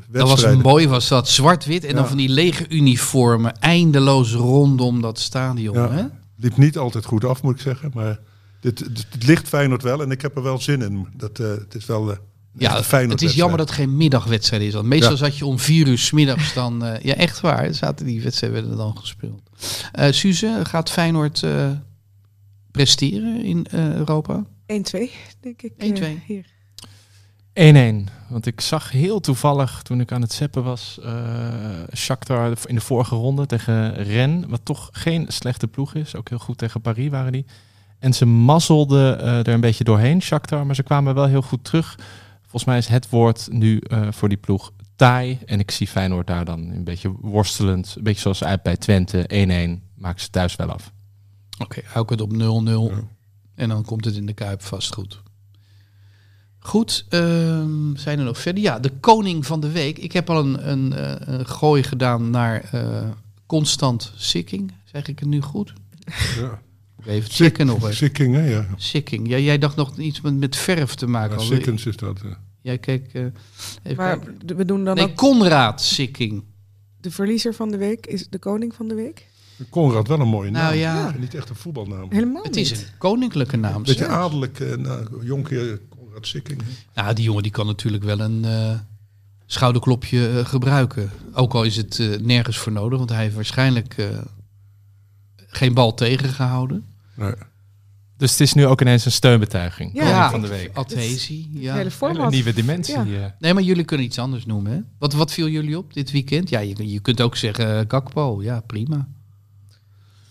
dat was een mooi, was dat zwart-wit en dan van die lege uniformen eindeloos rondom dat stadion. Ja. Hè? Liep niet altijd goed af, moet ik zeggen. Maar dit, dit, dit ligt Feyenoord wel en ik heb er wel zin in. Dat, eh, het is wel eh, een Ja, het is jammer dat het geen middagwedstrijd is. Want meestal Ja. zat je om vier uur 's middags dan... eh, ja, echt waar. Zaten die wedstrijden werden dan gespeeld. Eh Suze, gaat Feyenoord eh, presteren in Europa? 1-2, denk ik. 1-2. eh, hier. 1-1. Want ik zag heel toevallig toen ik aan het zeppen was, eh Shakhtar in de vorige ronde tegen Rennes, wat toch geen slechte ploeg is. Ook heel goed tegen Paris waren die. En ze mazzelden eh, er een beetje doorheen, Shakhtar, maar ze kwamen wel heel goed terug. Volgens mij is het woord nu eh, voor die ploeg taai. En ik zie Feyenoord daar dan een beetje worstelend. Een beetje zoals uit bij Twente, 1-1. Maken ze thuis wel af. Oké, hou ik het op 0-0. En dan komt het in de Kuip vast goed. Goed, ehm, zijn er nog verder? Ja, de koning van de week. Ik heb al een, een, eh, een gooi gedaan naar eh, Constant Sikking. Zeg ik het nu goed? Ja. Even checken nog eens. Sikking, hè? Ja. Sikking. Ja, jij dacht nog iets met, met verf te maken. Ja. Sikkens is dat. Jij keek... eh, even Maar kijken. we doen dan Nee, ook Conrad Sikking. de verliezer van de week is de koning van de week. Conrad wel een mooie Nou naam. ja. Niet echt een voetbalnaam. Helemaal Het is een koninklijke naam. Beetje adellijk, nou, jonkheer Conrad Sikking. Nou, die jongen die kan natuurlijk wel een eh, schouderklopje gebruiken. Ook al is het eh, nergens voor nodig, want hij heeft waarschijnlijk eh, geen bal tegengehouden. Nee. Dus het is nu ook ineens een steunbetuiging. Ja. Van de week. Adhesie. Ja. hele Hele format. nieuwe dimensie. Ja. Nee, maar jullie kunnen iets anders noemen. Hè? Wat, wat viel jullie op dit weekend? Ja, je, je kunt ook zeggen eh, Gakpo. Ja, prima.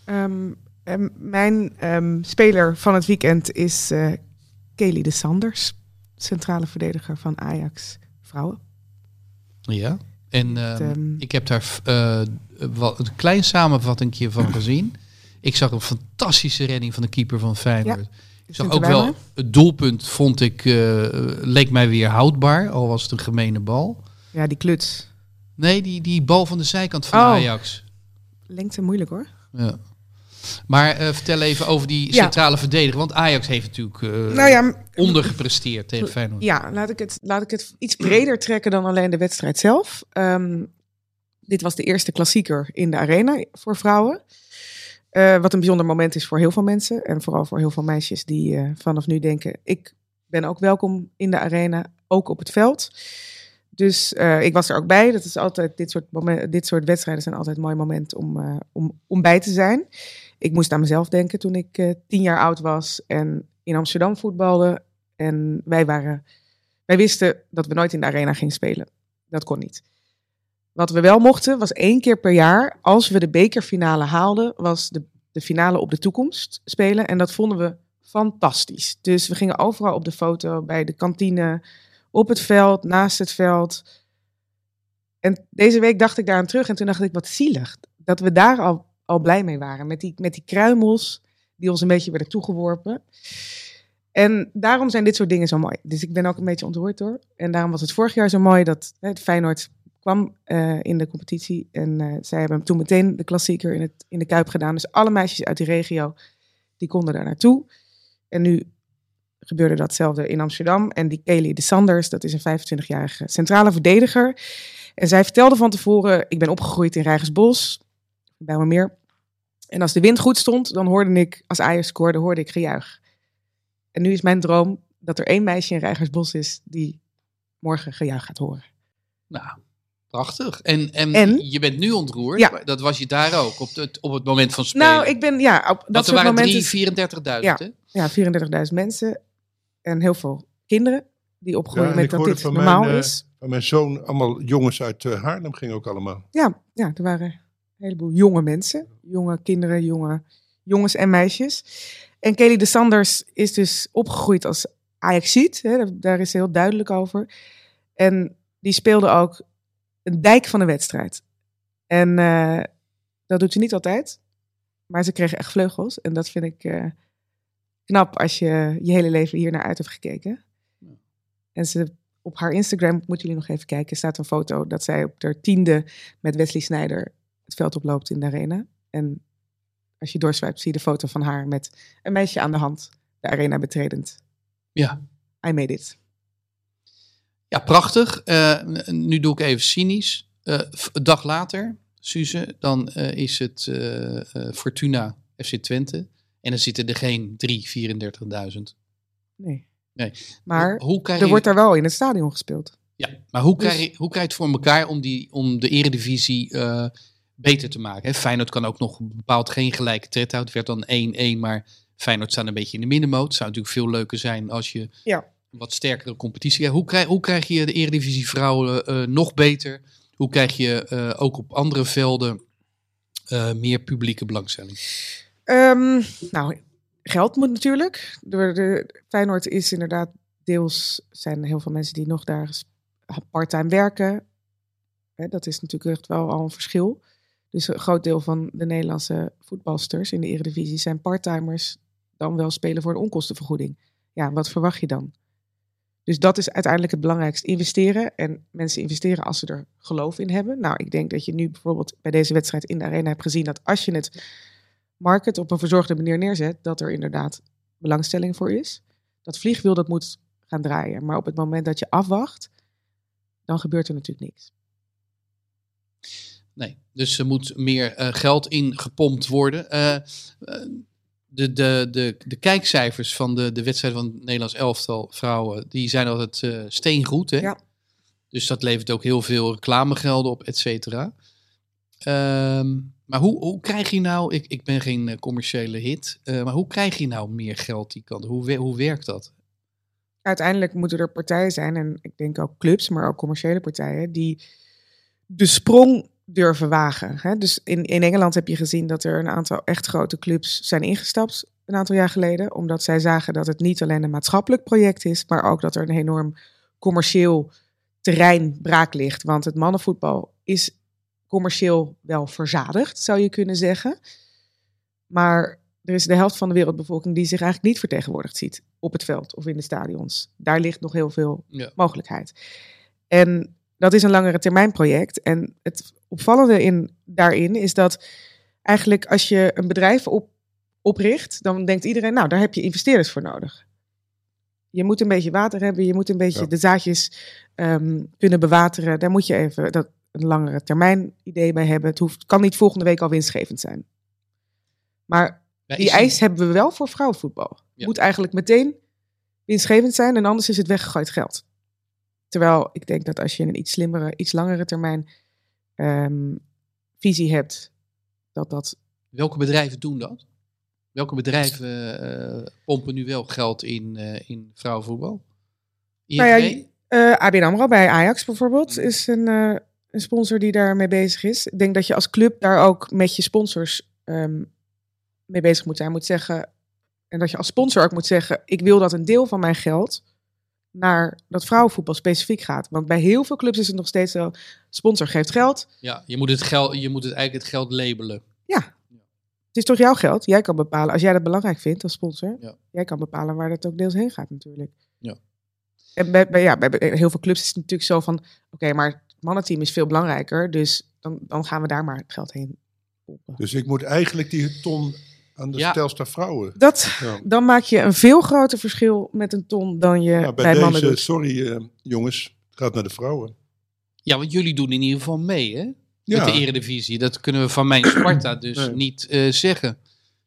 Ehm, en mijn ehm, speler van het weekend is eh Kelly de Sanders, centrale verdediger van Ajax Vrouwen. Ja. En ehm, ehm, ik heb daar eh, wat, een klein samenvattingje van gezien. Ik zag een fantastische redding van de keeper van Feyenoord. Ja, Ik zag ook wel, het doelpunt vond ik, eh, leek mij weer houdbaar, al was het een gemene bal. Ja, die kluts. Nee, die, die bal van de zijkant van Oh. Ajax. Lengte moeilijk hoor. Ja. Maar eh, vertel even over die Ja. centrale verdediger, want Ajax heeft natuurlijk eh, nou ja, ondergepresteerd tegen Feyenoord. ja laat, ik het, laat ik het iets breder trekken dan alleen de wedstrijd zelf. Ehm, dit was de eerste klassieker in de arena voor vrouwen. Eh, wat een bijzonder moment is voor heel veel mensen. En vooral voor heel veel meisjes die eh, vanaf nu denken... ik ben ook welkom in de arena, ook op het veld. Dus eh, ik was er ook bij. Dat is altijd, dit, soort dit soort wedstrijden zijn altijd een mooi moment om, om, om bij te zijn. Ik moest aan mezelf denken toen ik tien jaar oud was en in Amsterdam voetbalde. En wij, waren, wij wisten dat we nooit in de arena gingen spelen. Dat kon niet. Wat we wel mochten, was één keer per jaar, als we de bekerfinale haalden, was de, de finale op de toekomst spelen. En dat vonden we fantastisch. Dus we gingen overal op de foto, bij de kantine, op het veld, naast het veld. En deze week dacht ik daar aan terug en toen dacht ik, wat zielig. Dat we daar al, al blij mee waren. Met die, met die kruimels die ons een beetje werden toegeworpen. En daarom zijn dit soort dingen zo mooi. Dus ik ben ook een beetje ontroerd door. En daarom was het vorig jaar zo mooi dat het Feyenoord eh, in de competitie. En eh, zij hebben toen meteen de klassieker in, het, in de Kuip gedaan. Dus alle meisjes uit die regio, die konden daar naartoe. En nu gebeurde datzelfde in Amsterdam. En die Kelly de Sanders, dat is een 25-jarige centrale verdediger. En zij vertelde van tevoren, ik ben opgegroeid in Rijgersbos, bij me meer. En als de wind goed stond, dan hoorde ik, als Ajax scoorde, hoorde ik gejuich. En nu is mijn droom dat er één meisje in Rijgersbos is die morgen gejuich gaat horen. Nou, Prachtig. En, en, En? je bent nu ontroerd. Ja. Dat was je daar ook, op het, op het moment van spelen. Nou, ik ben, ja, op dat Want er waren momenten... drie, 34.000, Ja. hè? Ja, 34.000 mensen. En heel veel kinderen die opgroeien Ja, met dat dit van normaal mijn, eh, is. Van mijn zoon, allemaal jongens uit eh, Haarlem gingen ook allemaal. Ja, ja, er waren een heleboel jonge mensen. Jonge kinderen, jonge jongens en meisjes. En Kelly de Sanders is dus opgegroeid als Ajaxiet. Hè, daar, daar is ze heel duidelijk over. En die speelde ook een dijk van een wedstrijd. En eh, dat doet ze niet altijd. Maar ze kreeg echt vleugels. En dat vind ik eh, knap als je je hele leven hier naar uit hebt gekeken. En ze, op haar Instagram, moeten jullie nog even kijken, staat een foto dat zij op haar tiende met Wesley Sneijder het veld oploopt in de arena. En als je doorswipt, zie je de foto van haar met een meisje aan de hand, de arena betredend. Ja. I made it. Ja, prachtig. Eh, nu doe ik even cynisch. Eh, een dag later, Suze, dan eh, is het Fortuna FC Twente. En dan zitten er geen 3, 34.000. Nee. Nee. Maar hoe krijg er je, wordt daar wel in het stadion gespeeld. ja, maar hoe Dus- krijg, je, hoe krijg je het voor elkaar om, die, om de eredivisie beter te maken? Hè? Feyenoord kan ook nog bepaald geen gelijke tred houden. Het werd dan 1-1, maar Feyenoord staat een beetje in de middenmoot. Het zou natuurlijk veel leuker zijn als je Ja. Wat sterkere competitie. Hoe krijg, hoe krijg je de eredivisie vrouwen eh, nog beter? Hoe krijg je eh, ook op andere velden eh, meer publieke belangstelling? Ehm, nou, geld moet natuurlijk. De, de, Feyenoord is inderdaad deels, zijn heel veel mensen die nog daar parttime werken. Hè, dat is natuurlijk echt wel al een verschil. Dus een groot deel van de Nederlandse voetbalsters in de Eredivisie zijn parttimers, dan wel spelen voor een onkostenvergoeding. Ja, wat verwacht je dan? Dus dat is uiteindelijk het belangrijkste. Investeren. En mensen investeren als ze er geloof in hebben. Nou, ik denk dat je nu bijvoorbeeld bij deze wedstrijd in de arena hebt gezien dat als je het market op een verzorgde manier neerzet, dat er inderdaad belangstelling voor is. Dat vliegwiel dat moet gaan draaien. Maar op het moment dat je afwacht, dan gebeurt er natuurlijk niks. Nee, dus er moet meer eh, geld in gepompt worden. Eh, eh, de, de, de, de kijkcijfers van de, de wedstrijd van het Nederlands elftal vrouwen, die zijn altijd eh steengoed. Hè? Ja. Dus dat levert ook heel veel reclamegelden op, et cetera. Ehm, maar hoe, hoe krijg je nou, ik, ik ben geen eh, commerciële hit, eh, maar hoe krijg je nou meer geld die kant? Hoe, hoe werkt dat? Uiteindelijk moeten er partijen zijn, en ik denk ook clubs, maar ook commerciële partijen, die de sprong durven wagen. Hè? Dus in, in Engeland heb je gezien dat er een aantal echt grote clubs zijn ingestapt een aantal jaar geleden, omdat zij zagen dat het niet alleen een maatschappelijk project is, maar ook dat er een enorm commercieel terrein braak ligt. Want het mannenvoetbal is commercieel wel verzadigd, zou je kunnen zeggen. Maar er is de helft van de wereldbevolking die zich eigenlijk niet vertegenwoordigd ziet op het veld of in de stadions. Daar ligt nog heel veel Ja. mogelijkheid. En dat is een langere termijn project. En het opvallende in, daarin is dat eigenlijk als je een bedrijf op, opricht, dan denkt iedereen, nou, daar heb je investeerders voor nodig. Je moet een beetje water hebben, je moet een beetje Ja. de zaadjes ehm, kunnen bewateren. Daar moet je even dat, een langere termijn idee bij hebben. Het hoeft, kan niet volgende week al winstgevend zijn. Maar Ja, die is- eis hebben we wel voor vrouwenvoetbal. Ja. Moet eigenlijk meteen winstgevend zijn en anders is het weggegooid geld. Terwijl ik denk dat als je een iets slimmere, iets langere termijn ehm, visie hebt, dat dat Welke bedrijven doen dat? Welke bedrijven eh, pompen nu wel geld in, eh, in vrouwenvoetbal? Nou ja, ING? Eh ABN AMRO bij Ajax bijvoorbeeld is een, een sponsor die daarmee bezig is. Ik denk dat je als club daar ook met je sponsors ehm, mee bezig moet zijn. Moet zeggen, en dat je als sponsor ook moet zeggen, ik wil dat een deel van mijn geld naar dat vrouwenvoetbal specifiek gaat. Want bij heel veel clubs is het nog steeds zo, sponsor geeft geld. Ja, je moet, het geld, je moet het eigenlijk het geld labelen. Ja, het is toch jouw geld? Jij kan bepalen, als jij dat belangrijk vindt als sponsor, Ja. jij kan bepalen waar dat ook deels heen gaat natuurlijk. Ja. En bij, bij, ja, bij heel veel clubs is het natuurlijk zo van, oké, maar het mannenteam is veel belangrijker, dus dan, dan gaan we daar maar het geld heen pompen. Dus ik moet eigenlijk die ton aan de Ja. Telstar vrouwen. Dat, Ja. dan maak je een veel groter verschil met een ton dan je Ja, bij, bij mannen deze, doet. sorry eh, jongens, het gaat naar de vrouwen. Ja, want jullie doen in ieder geval mee, hè? Ja. Met de eredivisie. Dat kunnen we van mijn Sparta dus Nee. niet eh, zeggen.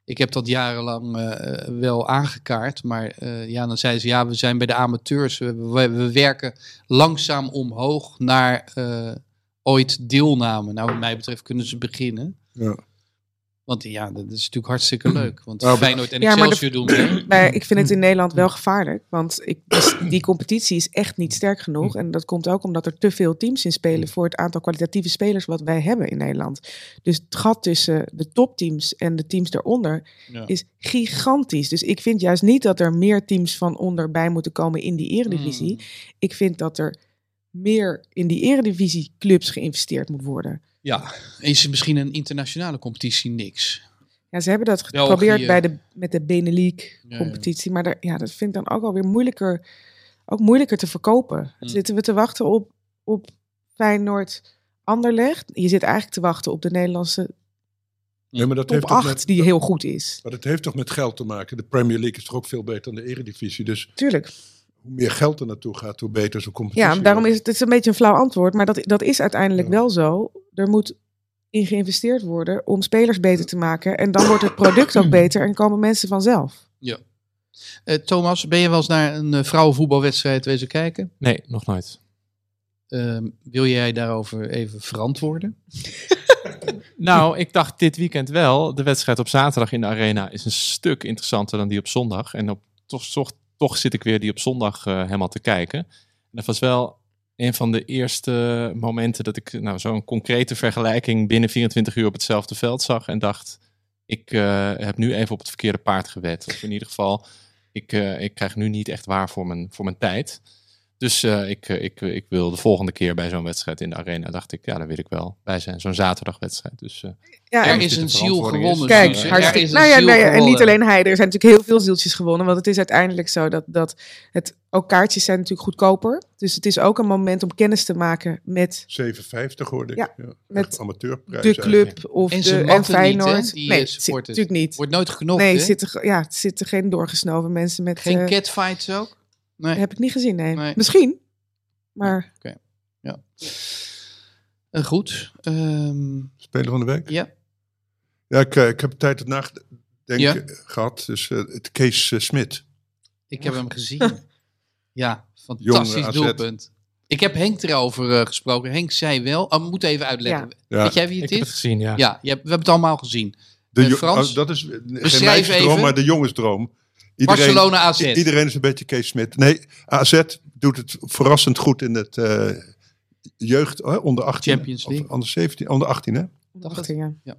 Ik heb dat jarenlang eh, wel aangekaart. Maar eh, ja, dan zeiden ze, ja, we zijn bij de amateurs. We, we, we werken langzaam omhoog naar eh, ooit deelnamen. Nou, wat mij betreft kunnen ze beginnen. Ja. Want ja, dat is natuurlijk hartstikke leuk. Want Nou, Feyenoord en Ja, maar Excelsior doen mee. Maar ik vind het in Nederland wel gevaarlijk. Want ik, dus die competitie is echt niet sterk genoeg. En dat komt ook omdat er te veel teams in spelen voor het aantal kwalitatieve spelers wat wij hebben in Nederland. Dus het gat tussen de topteams en de teams daaronder Ja. is gigantisch. Dus ik vind juist niet dat er meer teams van onder bij moeten komen in die eredivisie. Mm. Ik vind dat er meer in die eredivisie clubs geïnvesteerd moet worden. Ja, is misschien een internationale competitie niks. Ja, ze hebben dat België. geprobeerd bij de, met de Benelux Ja, competitie. Maar daar, ja, dat vind ik dan ook alweer moeilijker, ook moeilijker te verkopen. Hm. Zitten we te wachten op, op Feyenoord Anderlecht? Je zit eigenlijk te wachten op de Nederlandse Ja, maar dat top heeft toch 8 met, die heel goed is. maar dat heeft toch met geld te maken. De Premier League is toch ook veel beter dan de Eredivisie. Dus Tuurlijk. Hoe meer geld er naartoe gaat, hoe beter zo'n competitie Ja, daarom is het, het is een beetje een flauw antwoord. Maar dat, dat is uiteindelijk Ja. wel zo. Er moet in geïnvesteerd worden om spelers beter te maken. En dan wordt het product ook beter en komen mensen vanzelf. Eh, Thomas, ben je wel eens naar een eh, vrouwenvoetbalwedstrijd wezen kijken? Nee, nog nooit. Ehm, wil jij daarover even verantwoorden? Nou, ik dacht dit weekend wel. De wedstrijd op zaterdag in de arena is een stuk interessanter dan die op zondag. En op, toch, toch, toch zit ik weer die op zondag eh, helemaal te kijken. En dat was wel een van de eerste momenten dat ik nou, zo'n concrete vergelijking binnen 24 uur op hetzelfde veld zag. En dacht, ik eh, heb nu even op het verkeerde paard gewet. Of in ieder geval, ik, eh, ik krijg nu niet echt waar voor mijn, voor mijn tijd. Dus eh, ik, eh, ik, ik wil de volgende keer bij zo'n wedstrijd in de arena, dacht ik, ja, daar wil ik wel bij zijn. Zo'n zaterdagwedstrijd. Dus eh, Ja, er is een ziel gewonnen. Kijk. Er hartstikke. is een Nou ja, en niet alleen hij. Er zijn natuurlijk heel veel zieltjes gewonnen. Want het is uiteindelijk zo dat, dat het, ook kaartjes zijn natuurlijk goedkoper. Dus het is ook een moment om kennis te maken met 7,50 hoorde ik. Ja, Ja, met amateurprijs de eigenlijk. club of En de en niet, Feyenoord. hè, die, nee, zit natuurlijk niet. Wordt nooit genoeg, nee, hè? zitten, ja, het zitten geen doorgesnoven mensen met... Geen eh, catfights ook? Nee. heb ik niet gezien, nee. Nee. Misschien, maar Eh, goed. Ehm, Speler van de week? ja. Ja, ik, eh, ik heb een tijd het nadenken Ja. gehad. Dus eh, het Kees Smit. Ik heb hem gezien. ja, fantastisch Jonge AZ. doelpunt. Ik heb Henk erover eh, gesproken. Henk zei wel... Oh, we moeten even uitleggen. Ja. Weet jij wie ik het heb het is? gezien, ja. Ja, je hebt, we hebben het allemaal gezien. De Frans? oh, dat is geen meisjesdroom, even. maar de jongensdroom. Barcelona AZ. Iedereen is een beetje Kees Smit. Nee, AZ doet het verrassend goed in het eh, jeugd onder 18. Champions League. Of onder 17, onder 18 hè? Dacht dacht ik, ja.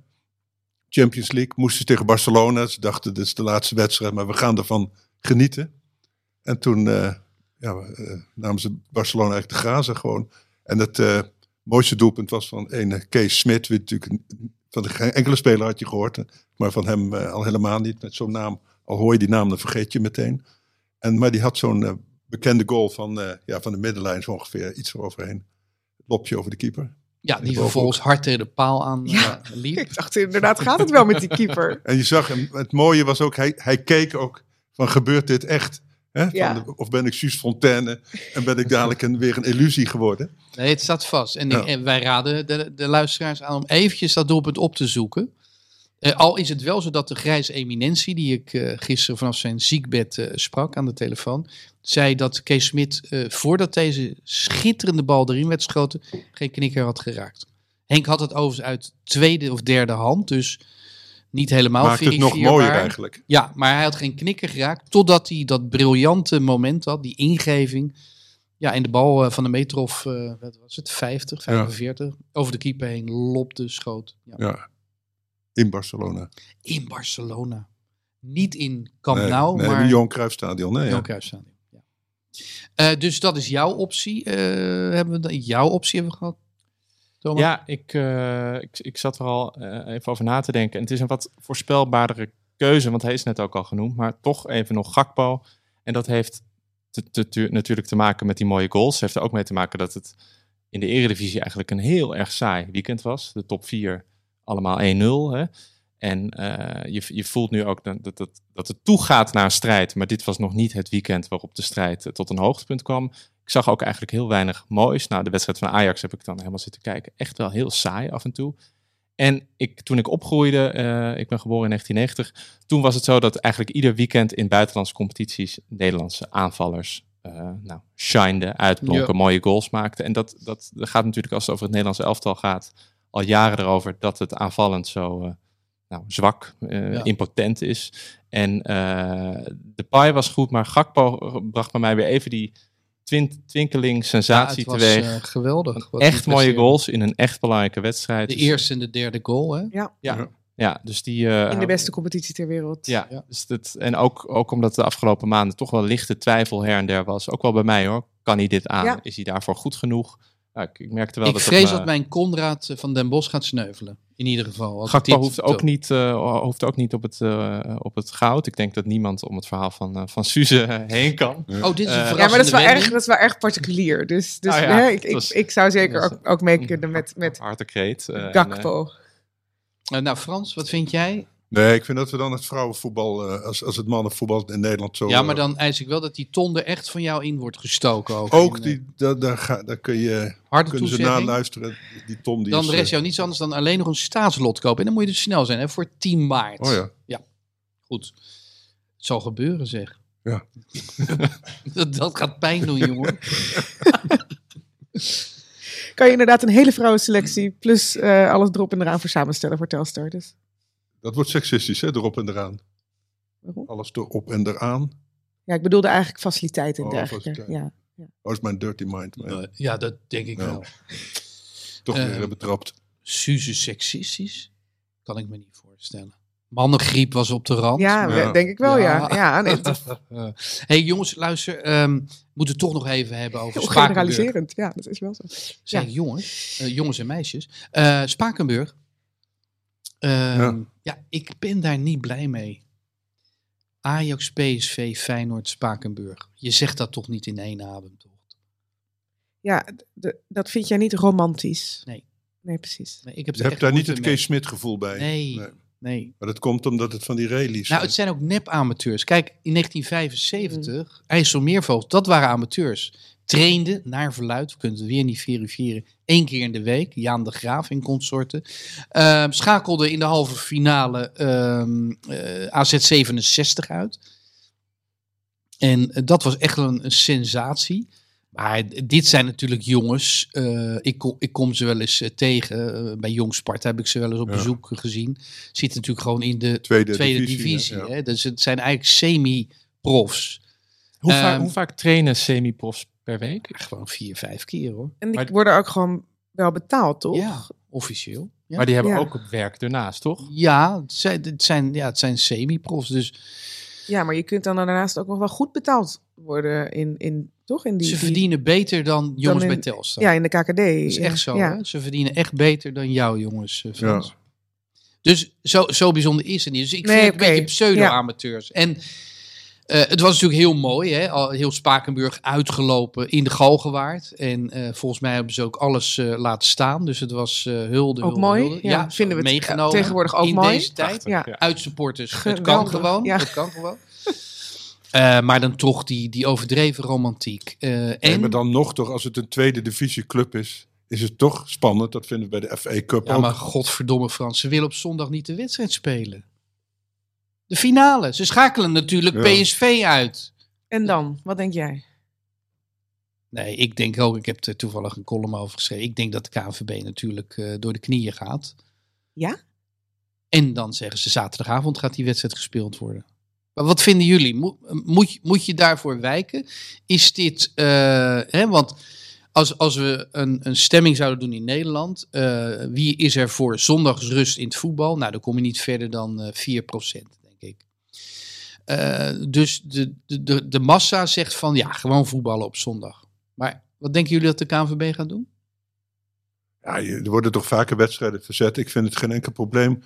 Champions League. Moesten ze tegen Barcelona. Ze dachten, dit is de laatste wedstrijd, maar we gaan ervan genieten. En toen eh, ja, eh, namen ze Barcelona eigenlijk de grazen gewoon. En het eh, mooiste doelpunt was van een Kees Smit. Natuurlijk van de, geen enkele speler had je gehoord. eh, Maar van hem al helemaal niet. Met zo'n naam, al hoor je die naam, dan vergeet je meteen. En, maar die had zo'n eh, bekende goal van, eh, ja, van de middenlijn zo ongeveer iets eroverheen. Lopje over de keeper. Ja, die vervolgens hard tegen de paal aan Ja. eh, liep. Ik dacht inderdaad, gaat het wel met die keeper? En je zag hem, het mooie was ook, hij, hij keek ook van gebeurt dit echt? Hè? Van Ja. de- of ben ik Suus Fontaine en ben ik dadelijk een, weer een illusie geworden? Nee, het staat vast. En, Ja. ik- en wij raden de, de luisteraars aan om eventjes dat doelpunt op te zoeken. Eh, al is het wel zo dat de grijze eminentie, die ik eh, gisteren vanaf zijn ziekbed eh, sprak aan de telefoon, zei dat Kees Smit, voordat deze schitterende bal erin werd geschoten, geen knikker had geraakt. Henk had het overigens uit tweede of derde hand, dus niet helemaal Maakt het nog mooier eigenlijk. Ja, maar hij had geen knikker geraakt. Totdat hij dat briljante moment had, die ingeving. Ja, en de bal van de meter of, wat was het, 50, 45. Over de keeper heen lopte, schoot. Ja. Ja. In Barcelona. In Barcelona. Niet in Camp nee, Nou, nee, maar in Johan Cruijff Stadion. Nee, Johan ja. Cruijffstadion, Ja. Eh, dus dat is jouw optie. Eh, hebben we dan, jouw optie hebben we gehad? Thomas? Ja, ik, eh, ik, ik zat er al eh, even over na te denken. En het is een wat voorspelbaardere keuze, want hij is net ook al genoemd. Maar toch even nog Gakpo. En dat heeft te, te- te- natuurlijk te maken met die mooie goals. heeft er ook mee te maken dat het in de eredivisie eigenlijk een heel erg saai weekend was. De top 4 allemaal 1-0. Hè? En eh, je, je voelt nu ook dat, dat, dat, het toegaat naar een strijd. Maar dit was nog niet het weekend waarop de strijd eh, tot een hoogtepunt kwam. Ik zag ook eigenlijk heel weinig moois. Nou, de wedstrijd van Ajax heb ik dan helemaal zitten kijken. Echt wel heel saai af en toe. En ik, toen ik opgroeide, eh, ik ben geboren in 1990, toen was het zo dat eigenlijk ieder weekend in buitenlandse competities Nederlandse aanvallers eh nou, shinede, uitblonken, Ja. mooie goals maakte. En dat, dat, dat gaat natuurlijk als het over het Nederlands elftal gaat, al jaren erover dat het aanvallend zo eh, nou, zwak, eh, Ja. impotent is. En eh de Pai was goed, maar Gakpo bracht bij mij weer even die twin, twinkeling Ja, sensatie het was teweeg. geweldig. wat echt mooie goals in een echt belangrijke wedstrijd. De Dus- eerste en de derde goal, hè? Ja, ja dus die... eh, In de beste competitie ter wereld. Ja, Ja. Dus dat, en ook, ook omdat de afgelopen maanden toch wel lichte twijfel her en der was. Ook wel bij mij hoor. Kan hij dit aan? Ja. Is hij daarvoor goed genoeg? Ik, ik merkte wel Ik dat vrees me- dat mijn Conrad eh, van Den Bosch gaat sneuvelen. In ieder geval. Gakpo hoeft ook, niet, eh, hoeft ook niet op het, eh, op het goud. Ik denk dat niemand om het verhaal van, van Suze heen kan. Oh, dit is een Ja, maar dat is, wel erg, dat is wel erg particulier. Dus, dus ja, hè, ik, ik, was- ik zou zeker was- ook, ook mee kunnen met, met en, Gakpo. Eh, nou, Frans, wat vind jij? Nee, ik vind dat we dan het vrouwenvoetbal, eh, als, als het mannenvoetbal in Nederland zo... Ja, maar eh, dan eis ik wel dat die ton er echt van jou in wordt gestoken. Ook, Ook In, die, eh, daar, daar, ga, daar kun je, harde kunnen ze toezegging. naluisteren. Die Tom die Dan is... rest jou niets anders dan alleen nog een staatslot kopen. En dan moet je dus snel zijn, hè, voor 10 maart. Oh ja. Goed. Het zal gebeuren, zeg. Ja. dat, dat gaat pijn doen, jongen. Kan je inderdaad een hele vrouwenselectie plus eh, alles erop en eraan voor samenstellen voor Telstar. Dus Dat wordt seksistisch, hè, erop en eraan. waarom? Alles erop en eraan. Ja, ik bedoelde eigenlijk faciliteiten en Oh, dergelijke. faciliteiten. Ja. Oh, is mijn dirty mind. Maar Eh, ja, dat denk ik Ja. wel. toch eh, weer betrapt. Suze seksistisch? Kan ik me niet voorstellen. Mannengriep was op de rand. Ja, Ja. denk ik wel, ja. ja. nee, is Eh, hey jongens, luister. ehm, we moeten het toch nog even hebben over heel Spakenburg. generaliserend. Ja, dat is wel zo. Zeg Ja. jongens, eh, jongens en meisjes. Eh, Spakenburg. Ehm, Ja. ik ben daar niet blij mee. Ajax, PSV, Feyenoord, Spakenburg. Je zegt dat toch niet in één adem, toch? Ja, dat vind jij niet romantisch. Nee. Nee, precies. Nee, ik heb Je hebt daar niet het mee. Kees Smit gevoel bij. Nee, nee. Maar dat komt omdat het van die rallies Nou, het zijn ook nep-amateurs. Kijk, in 1975, IJsselmeervogel, dat waren amateurs. Trainden, naar verluid, we kunnen het weer niet verifiëren, één keer in de week. Jaan de Graaf in consorten. Ehm schakelde in de halve finale ehm eh, AZ 67 uit. En eh, dat was echt een, een sensatie. Maar dit zijn natuurlijk jongens. eh, ik, kom, ik kom ze wel eens tegen. Bij Jong Sparta heb ik ze wel eens op Ja. bezoek gezien. Zitten natuurlijk gewoon in de tweede, tweede divisie. divisie. ja. hè. Dus het zijn eigenlijk semi-profs. hoe, vaak, Ehm, hoe vaak trainen semi-profs per week? Ja, gewoon vier, vijf keer hoor. En die Maar- worden ook gewoon wel betaald, toch? Ja, officieel. Ja, Maar die hebben Ja. ook werk ernaast, toch? ja, het zijn, het zijn, ja, het zijn semi-profs. Dus Ja, maar je kunt dan daarnaast ook nog wel goed betaald worden in, in toch? In die, ze die- verdienen beter dan jongens in- bij Telstar. Ja, in de KKD. dat is echt zo. Ja. Hè? Ze verdienen echt beter dan jou jongens, eh, Frans. Ja. Dus zo, zo bijzonder is het niet. Dus ik Nee, vind het een beetje pseudo-amateurs. En eh, het was natuurlijk heel mooi. Hè? Al heel Spakenburg uitgelopen in de Galgenwaard. En eh, volgens mij hebben ze ook alles eh, laten staan. Dus het was eh hulde, Ook hulde, mooi. hulde. Ja, vinden we het meegenomen. tegenwoordig ook in mooi. deze tijd. Ja. Uitsupporters. Het kan gewoon. ja. Het kan gewoon. Eh, maar dan toch die, die overdreven romantiek. Eh, Nee, en maar dan nog toch, als het een tweede divisie club is, is het toch spannend. Dat vinden we bij de FA Cup Ja, ook. maar godverdomme Frans, ze willen op zondag niet de wedstrijd spelen. De finale. Ze schakelen natuurlijk Ja. PSV uit. En dan, wat denk jij? Nee, ik denk ook, ik heb er toevallig een column over geschreven. Ik denk dat de KNVB natuurlijk eh, door de knieën gaat. Ja? En dan zeggen ze zaterdagavond gaat die wedstrijd gespeeld worden. Maar wat vinden jullie? Moet, moet, je- moet je daarvoor wijken? Is dit, eh, hè, want als, als we een, een stemming zouden doen in Nederland, eh, wie is er voor zondagsrust in het voetbal? Nou, dan kom je niet verder dan eh 4%, ik. Eh, dus de, de, de, de massa zegt van ja, gewoon voetballen op zondag. Maar wat denken jullie dat de KNVB gaat doen? Ja, er worden toch vaker wedstrijden verzet. Ik vind het geen enkel probleem.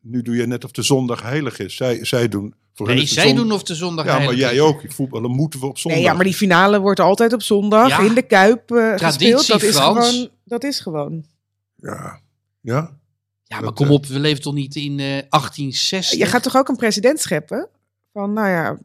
Nu doe je net of de zondag heilig is. Zij, zij doen. Voor hen Nee, zij zon- doen of de zondag Ja, maar jij ook. Voetballen moeten we op zondag. Nee, ja, maar die finale wordt altijd op zondag Ja. in de Kuip eh, Traditie, gespeeld. Dat is, Frans. gewoon, dat is gewoon. Ja. Ja? Ja, maar Dat, kom eh, op, we leven toch niet in eh 1860? Je gaat toch ook een president scheppen? Van, nou ja,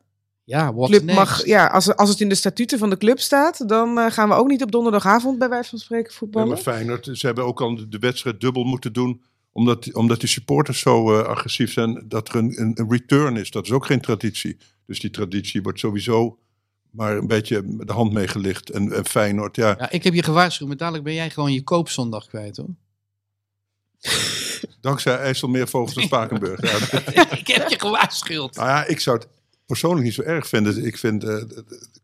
Ja, what club next? mag, ja als, als het in de statuten van de club staat, dan eh, gaan we ook niet op donderdagavond bij wijze van spreken Ja, voetballen. maar Feyenoord, ze hebben ook al de- wedstrijd dubbel moeten doen. Omdat, omdat de supporters zo eh, agressief zijn dat er een, een, een return is. Dat is ook geen traditie. Dus die traditie wordt sowieso maar een beetje de hand meegelicht. En, en Feyenoord, ja. Ja, ik heb je gewaarschuwd, maar dadelijk ben jij gewoon je koopzondag kwijt, hoor. Dankzij IJsselmeervogels en Spakenburg. Ja, ik heb je gewaarschuwd. Nou ja, ik zou het persoonlijk niet zo erg vinden. Ik vind eh,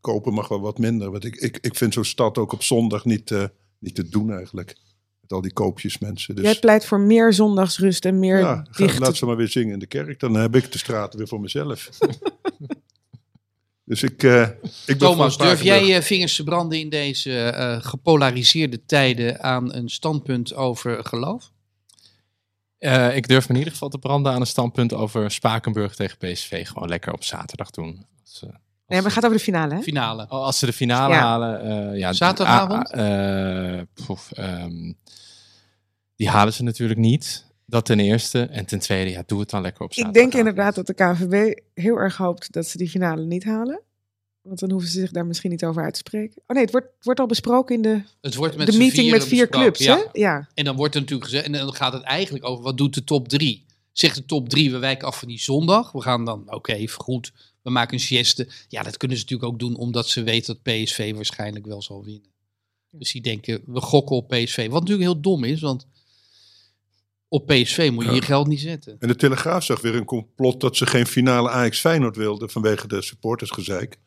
kopen mag wel wat minder. Want ik, ik, ik vind zo'n stad ook op zondag niet, eh, niet te doen eigenlijk. Met al die koopjes mensen. Dus Jij pleit voor meer zondagsrust en meer ja, dichte... laat ze maar weer zingen in de kerk. Dan heb ik de straten weer voor mezelf. dus ik, eh ik Thomas, durf jij eh, vingers te branden in deze eh, gepolariseerde tijden aan een standpunt over geloof? Eh, ik durf me in ieder geval te branden aan een standpunt over Spakenburg tegen PSV. Gewoon lekker op zaterdag doen. Als, eh, Nee, maar het gaat over de finale, hè? Finale. Oh, als ze de finale Ja. halen. eh, ja, Zaterdagavond? ah, ah, eh, poef, ehm, die halen ze natuurlijk niet. Dat ten eerste. En ten tweede, ja, doe het dan lekker op Ik zaterdag. denk inderdaad dat de KNVB heel erg hoopt dat ze die finale niet halen. Want dan hoeven ze zich daar misschien niet over uit te spreken. Oh nee, het wordt, wordt al besproken in de, Het wordt met de meeting met vier besproken, clubs, ja. hè? Ja. En dan wordt er natuurlijk gezegd, en dan gaat het eigenlijk over wat doet de top drie. Zegt de top drie, we wijken af van die zondag. We gaan dan, oké, goed, we maken een sieste. Ja, dat kunnen ze natuurlijk ook doen omdat ze weten dat PSV waarschijnlijk wel zal winnen. Dus die denken, we gokken op PSV. Wat natuurlijk heel dom is, want op PSV moet je je geld niet zetten. En de Telegraaf zag weer een complot dat ze geen finale Ajax Feyenoord wilden vanwege de supportersgezeik.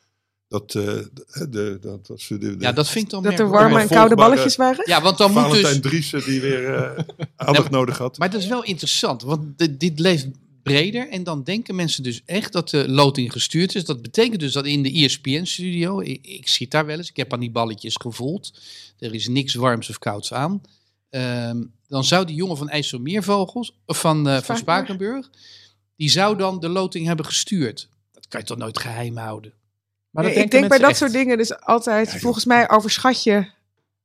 Dat, eh, de, dat, dat ze de, de Ja, dat vind ik dan Dat er warme en koude balletjes waren. Ja, want dan moet Valentijn dus... Driessen die weer eh, aandacht nodig had. Maar dat is wel interessant, want dit, dit leeft breder. En dan denken mensen dus echt dat de loting gestuurd is. Dat betekent dus dat in de ESPN-studio, ik, ik zit daar wel eens, ik heb aan die balletjes gevoeld. Er is niks warms of kouds aan. Ehm, dan zou die jongen van IJsselmeervogels, of van, eh, van Spakenburg. Spakenburg, die zou dan de loting hebben gestuurd. Dat kan je toch nooit geheim houden? Maar Nee, dat ik denk bij dat soort dingen dus altijd, volgens mij overschat je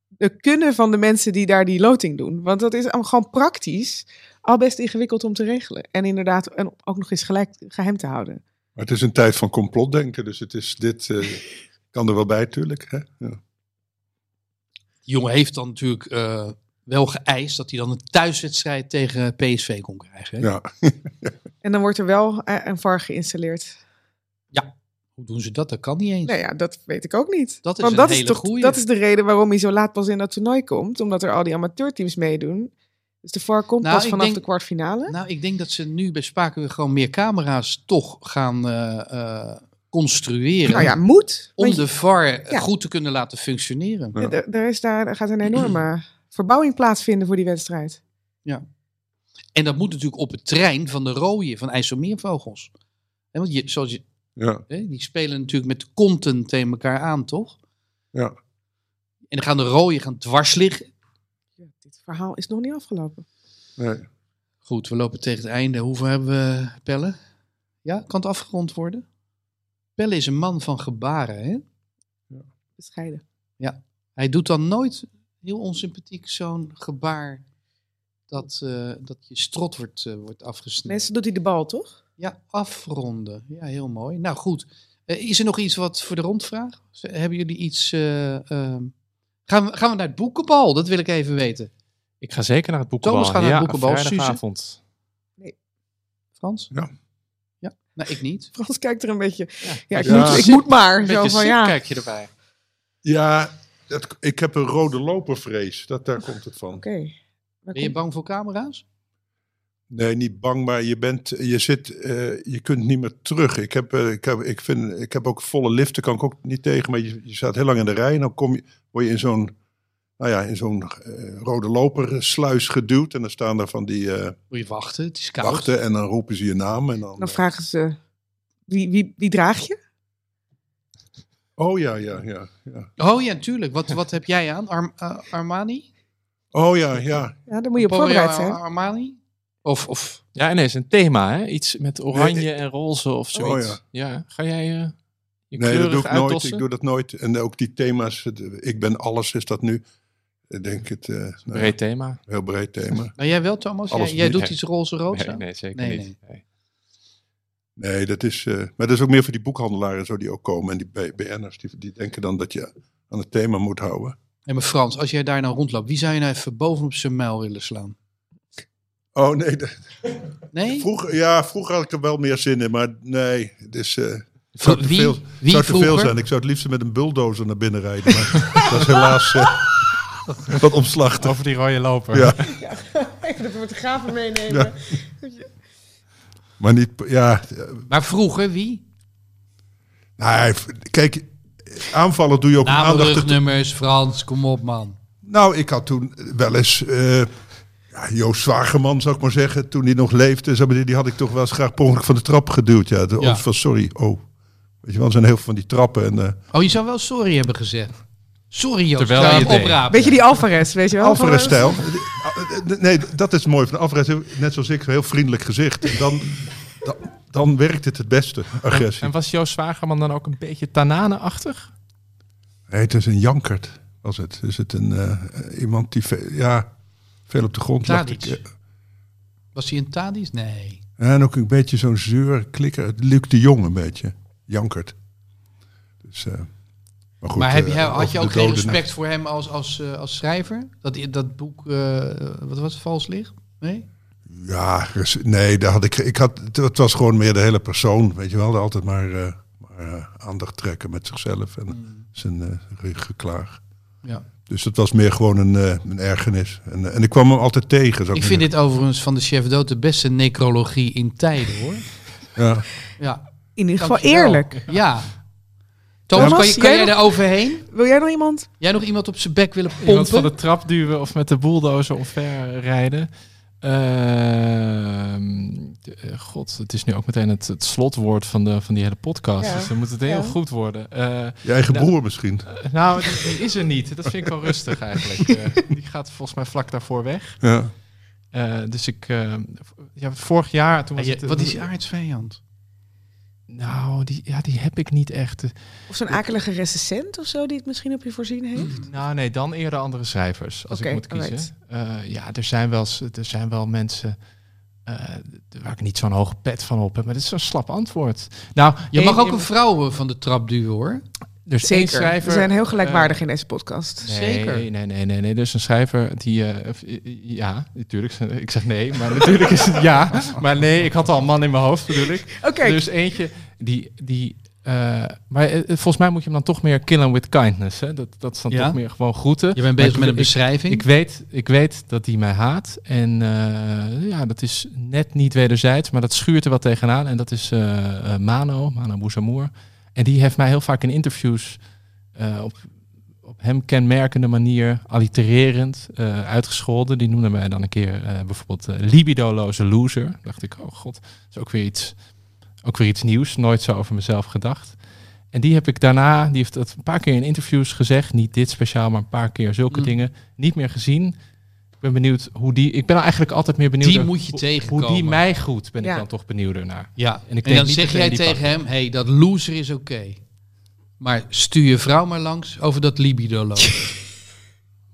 de kunnen van de mensen die daar die loting doen. Want dat is gewoon praktisch al best ingewikkeld om te regelen. En inderdaad en ook nog eens gelijk geheim te houden. Maar het is een tijd van complotdenken, dus het is dit eh, kan er wel bij, natuurlijk. Hè? Ja. Die jongen heeft dan natuurlijk eh, wel geëist dat hij dan een thuiswedstrijd tegen PSV kon krijgen. Hè? Ja. En dan wordt er wel eh, een VAR geïnstalleerd. Hoe doen ze dat? Dat kan niet eens. Nou ja, dat weet ik ook niet. Dat is Want een dat hele is toch goeie. dat is de reden waarom hij zo laat pas in dat toernooi komt. Omdat er al die amateurteams meedoen. Dus de VAR komt Nou, pas vanaf denk- de kwartfinale. Nou, ik denk dat ze nu bij Spakenburg gewoon meer camera's toch gaan eh, eh, construeren. Nou ja, moet. om de VAR Ja. goed te kunnen laten functioneren. Ja. er, is daar, er gaat een enorme verbouwing plaatsvinden voor die wedstrijd. En dat moet natuurlijk op het terrein van de rooien van IJsselmeervogels. Hè, want je, zoals je, Ja, die spelen natuurlijk met de konten tegen elkaar aan, toch? ja. En dan gaan de rooien gaan dwars liggen. Ja, dit verhaal is nog niet afgelopen. Nee. Goed, we lopen tegen het einde. Hoeveel hebben we, Pelle? Ja, kan het afgerond worden? Pelle is een man van gebaren, hè? Bescheiden. Hij doet dan nooit heel onsympathiek zo'n gebaar dat, eh, dat je strot wordt, eh, wordt afgesneden. Meestal doet hij de bal, toch? Ja, afronden. Ja, heel mooi. Nou goed, Eh, is er nog iets wat voor de rondvraag? Z- Hebben jullie iets... eh, ehm, gaan, we, gaan we naar het boekenbal? Dat wil ik even weten. Ik ga zeker naar het boekenbal. Thomas gaat naar het boekenbal. Suze? vrijdagavond. Frans? Ja. Ja, nou ik niet. Frans kijkt er een beetje... Ja, ik, Ja. Moet, ik moet maar. Een Zo beetje van, ja. kijk je erbij. Ja, dat, ik heb een rode lopervrees. Dat, daar komt het van. Oké. Ben je komt- bang voor camera's? Nee, niet bang, maar je, bent, je, zit, eh, je kunt niet meer terug. Ik heb, eh, ik, heb, ik, vind, ik heb ook volle liften, kan ik ook niet tegen. Maar je, je staat heel lang in de rij en dan kom je, word je in zo'n nou ja, in zo'n eh, rode lopersluis geduwd. En dan staan daar van die eh, Moet je wachten, het is koud. wachten en dan roepen ze je naam. En dan, Dan vragen ze... Wie, wie, wie draag je? oh ja, ja, ja, ja. Oh ja, tuurlijk. Wat, wat heb jij aan? Ar- Armani? Oh ja, ja. Ja, daar moet je op voorbereid zijn. Armani? Of, of Ja, nee, is een thema, hè? Iets met oranje Nee, en roze of zoiets. Oh, ja. ga jij eh, je Nee, dat doe ik nooit. Ik doe dat nooit. En ook die thema's, ik ben alles, is dat nu. Ik denk het, nou ja, Breed thema. heel breed thema. nou, jij wel, Thomas? Jij, Alles jij niet, doet iets roze-rood? Nee, nee, zeker Nee, niet. Nee. Nee, dat is, eh, maar dat is ook meer voor die boekhandelaren en zo die ook komen. En die BN'ers, die, die denken dan dat je aan het thema moet houden. En maar Frans, als jij daar nou rondloopt, wie zou je nou even bovenop zijn muil willen slaan? Oh nee, de- Nee? vroeger, ja, vroeger had ik er wel meer zin in, maar nee. Dus, eh, Zou te Wie? veel, Wie zou te veel vroeger? zijn. Ik zou het liefst met een bulldozer naar binnen rijden. Maar dat is helaas eh, wat omslachtig. Over die rode loper. Ja, Even de fotografen meenemen. maar niet... Ja, eh, Maar vroeger, wie? nou, kijk, aanvallen doe je ook om Namen, aandacht Frans, kom op man. Nou, ik had toen wel eens... eh ja, Joost Zwageman, zou ik maar zeggen, toen hij nog leefde, zeg maar, die, had ik toch wel eens graag per ongeluk van de trap geduwd. Ja, de, Ja. Of van sorry, oh. Weet je wel, er zijn heel veel van die trappen. En, eh Oh, je zou wel sorry hebben gezegd. Sorry Joost, Terwijl Terwijl je die Alvarez, weet je wel? Alvarez-stijl. Nee, dat is mooi van Alvarez. Net zoals ik, een heel vriendelijk gezicht. En dan, dan, dan werkt het het beste, agressie. En was Joost Zwagerman dan ook een beetje tananenachtig? Nee, het is een jankert, was het. Is het een, eh, iemand die ja, veel op de grond lag. Tadic. Ik, eh, Was hij een Tadis? Nee. En ook een beetje zo'n zeur, klikker. Luc de Jong een beetje. Jankert. Dus, eh, maar goed, maar heb eh, jij, had je ook geen respect voor hem als, als, eh, als schrijver? Dat, dat boek, eh, wat was het, Vals Licht? Nee? Ja, nee, daar had ik, ik had, het- was gewoon meer de hele persoon, weet je wel. Altijd maar, eh, maar eh, aandacht trekken met zichzelf en zijn eh, geklaag. Ja. Dus het was meer gewoon een, eh, een ergernis. En, eh, en ik kwam hem altijd tegen. Ik vind dit overigens van de chef dood de beste necrologie in tijden, hoor. Ja. Ja. In ieder geval eerlijk. Ja. Thomas, Thomas, kan, je, kan jij jij daar overheen? Wil jij nog iemand? Jij nog iemand op zijn bek willen Iemand van pompen? de trap duwen of met de bulldozer omver rijden. Ehm, eh, God, het is nu ook meteen het, het slotwoord van, de, van die hele podcast. Ja. Dus dan moet het heel Ja. goed worden. Eh, Je eigen Nou, broer misschien. eh, nou, die, die is er niet. Dat vind ik wel rustig eigenlijk. Die gaat volgens mij vlak daarvoor weg. Ja. Eh, dus ik... ja, vorig jaar... Toen was het, wat is je aardsvijand? Nou, die, ja, die heb ik niet echt. Of zo'n akelige recensent of zo die het misschien op je voorzien heeft? Nou, nee, dan eerder andere schrijvers, als ik moet kiezen. alright. Eh, ja, er zijn wel, er zijn wel mensen eh, waar ik niet zo'n hoge pet van op heb, maar dit is zo'n slap antwoord. Nou, Je mag ook een vrouw eh, van de trap duwen, hoor. Één Zeker. schrijver. We zijn heel gelijkwaardig eh, in deze podcast. Nee, Zeker. Nee, nee, nee, nee. Er is een schrijver die. eh, ja, natuurlijk. Ik zeg nee, maar natuurlijk is het ja. Maar nee, ik had al een man in mijn hoofd, bedoel ik. Oké, Er is eentje die. die eh, maar volgens mij moet je hem dan toch meer killen with kindness. Hè? Dat, dat is dan Ja? toch meer gewoon groeten. Je bent bezig ik- met een beschrijving. Ik weet, ik weet dat hij mij haat. En eh, ja, dat is net niet wederzijds, maar dat schuurt er wat tegenaan. En dat is Mano, Mano Bouzamour. En die heeft mij heel vaak in interviews eh, op, op hem kenmerkende manier, allitererend, eh, uitgescholden. Die noemde mij dan een keer eh, bijvoorbeeld libidoloze loser. dacht ik, oh god, dat is ook weer iets, ook weer iets nieuws. Nooit zo over mezelf gedacht. En die heb ik daarna, die heeft dat een paar keer in interviews gezegd. Niet dit speciaal, maar een paar keer zulke Mm. dingen. Niet meer gezien. Ik ben benieuwd hoe die. Ik ben eigenlijk altijd meer benieuwd. Die naar moet je hoe- tegenkomen. Hoe die mij goed, ben Ja. ik dan toch benieuwder naar. Ja, En en, ik denk dan niet zeg jij tegen pakken. hem, hey, dat loser is oké. Maar stuur je vrouw maar langs over dat libido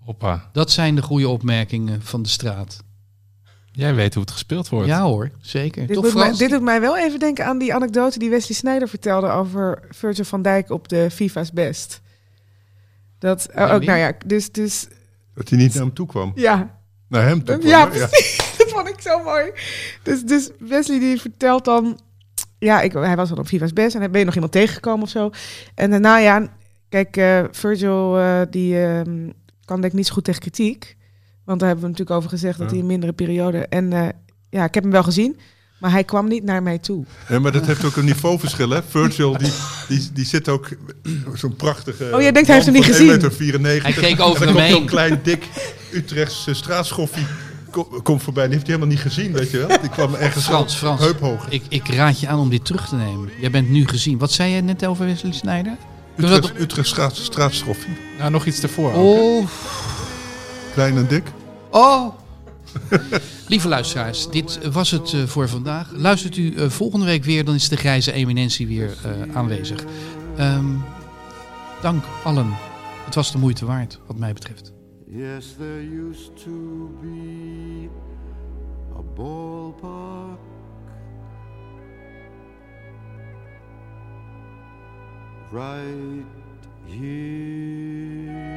Hoppa. Dat zijn de goede opmerkingen van de straat. Jij weet hoe het gespeeld wordt. Ja hoor, zeker. dit, Toch doet mij, dit doet mij wel even denken aan die anekdote die Wesley Sneijder vertelde over Virgil van Dijk op de FIFA's Best. Dat En ook, nou ja, dus, dus Dat hij niet naar hem toe kwam. ja, Naar hem toe. Ja, precies. dat vond ik zo mooi. Dus, dus Wesley die vertelt dan... Ja, ik, hij was dan op Viva's Best en ben je nog iemand tegengekomen of zo. En daarna, ja, kijk, eh, Virgil eh, die ehm, kan denk ik niet zo goed tegen kritiek. Want daar hebben we natuurlijk over gezegd dat hij een mindere periode... En eh, ja, ik heb hem wel gezien, maar hij kwam niet naar mij toe. Ja, maar dat heeft ook een niveauverschil, hè? Virgil, die, die, die zit ook zo'n prachtige... Oh, jij denkt hij heeft hem niet gezien? 1,94 meter. Hij keek over en dan hem komt heen. zo'n klein, dik Utrechtse straatschoffie ko- komt voorbij. Die heeft hij helemaal niet gezien, weet je wel? Die kwam ergens Frans, Frans. heuphoog. Ik, ik raad je aan om dit terug te nemen. Jij bent nu gezien. Wat zei jij net over Wesley Snijder? Utrecht, Utrecht straat, straatschoffie. Nou, nog iets ervoor. ook? Oh, Klein en dik. oh. Lieve luisteraars, dit was het eh, voor vandaag. Luistert u eh, volgende week weer, dan is de grijze eminentie weer eh, aanwezig. Ehm, dank allen. Het was de moeite waard, wat mij betreft. Yes, used to be a ballpark right here.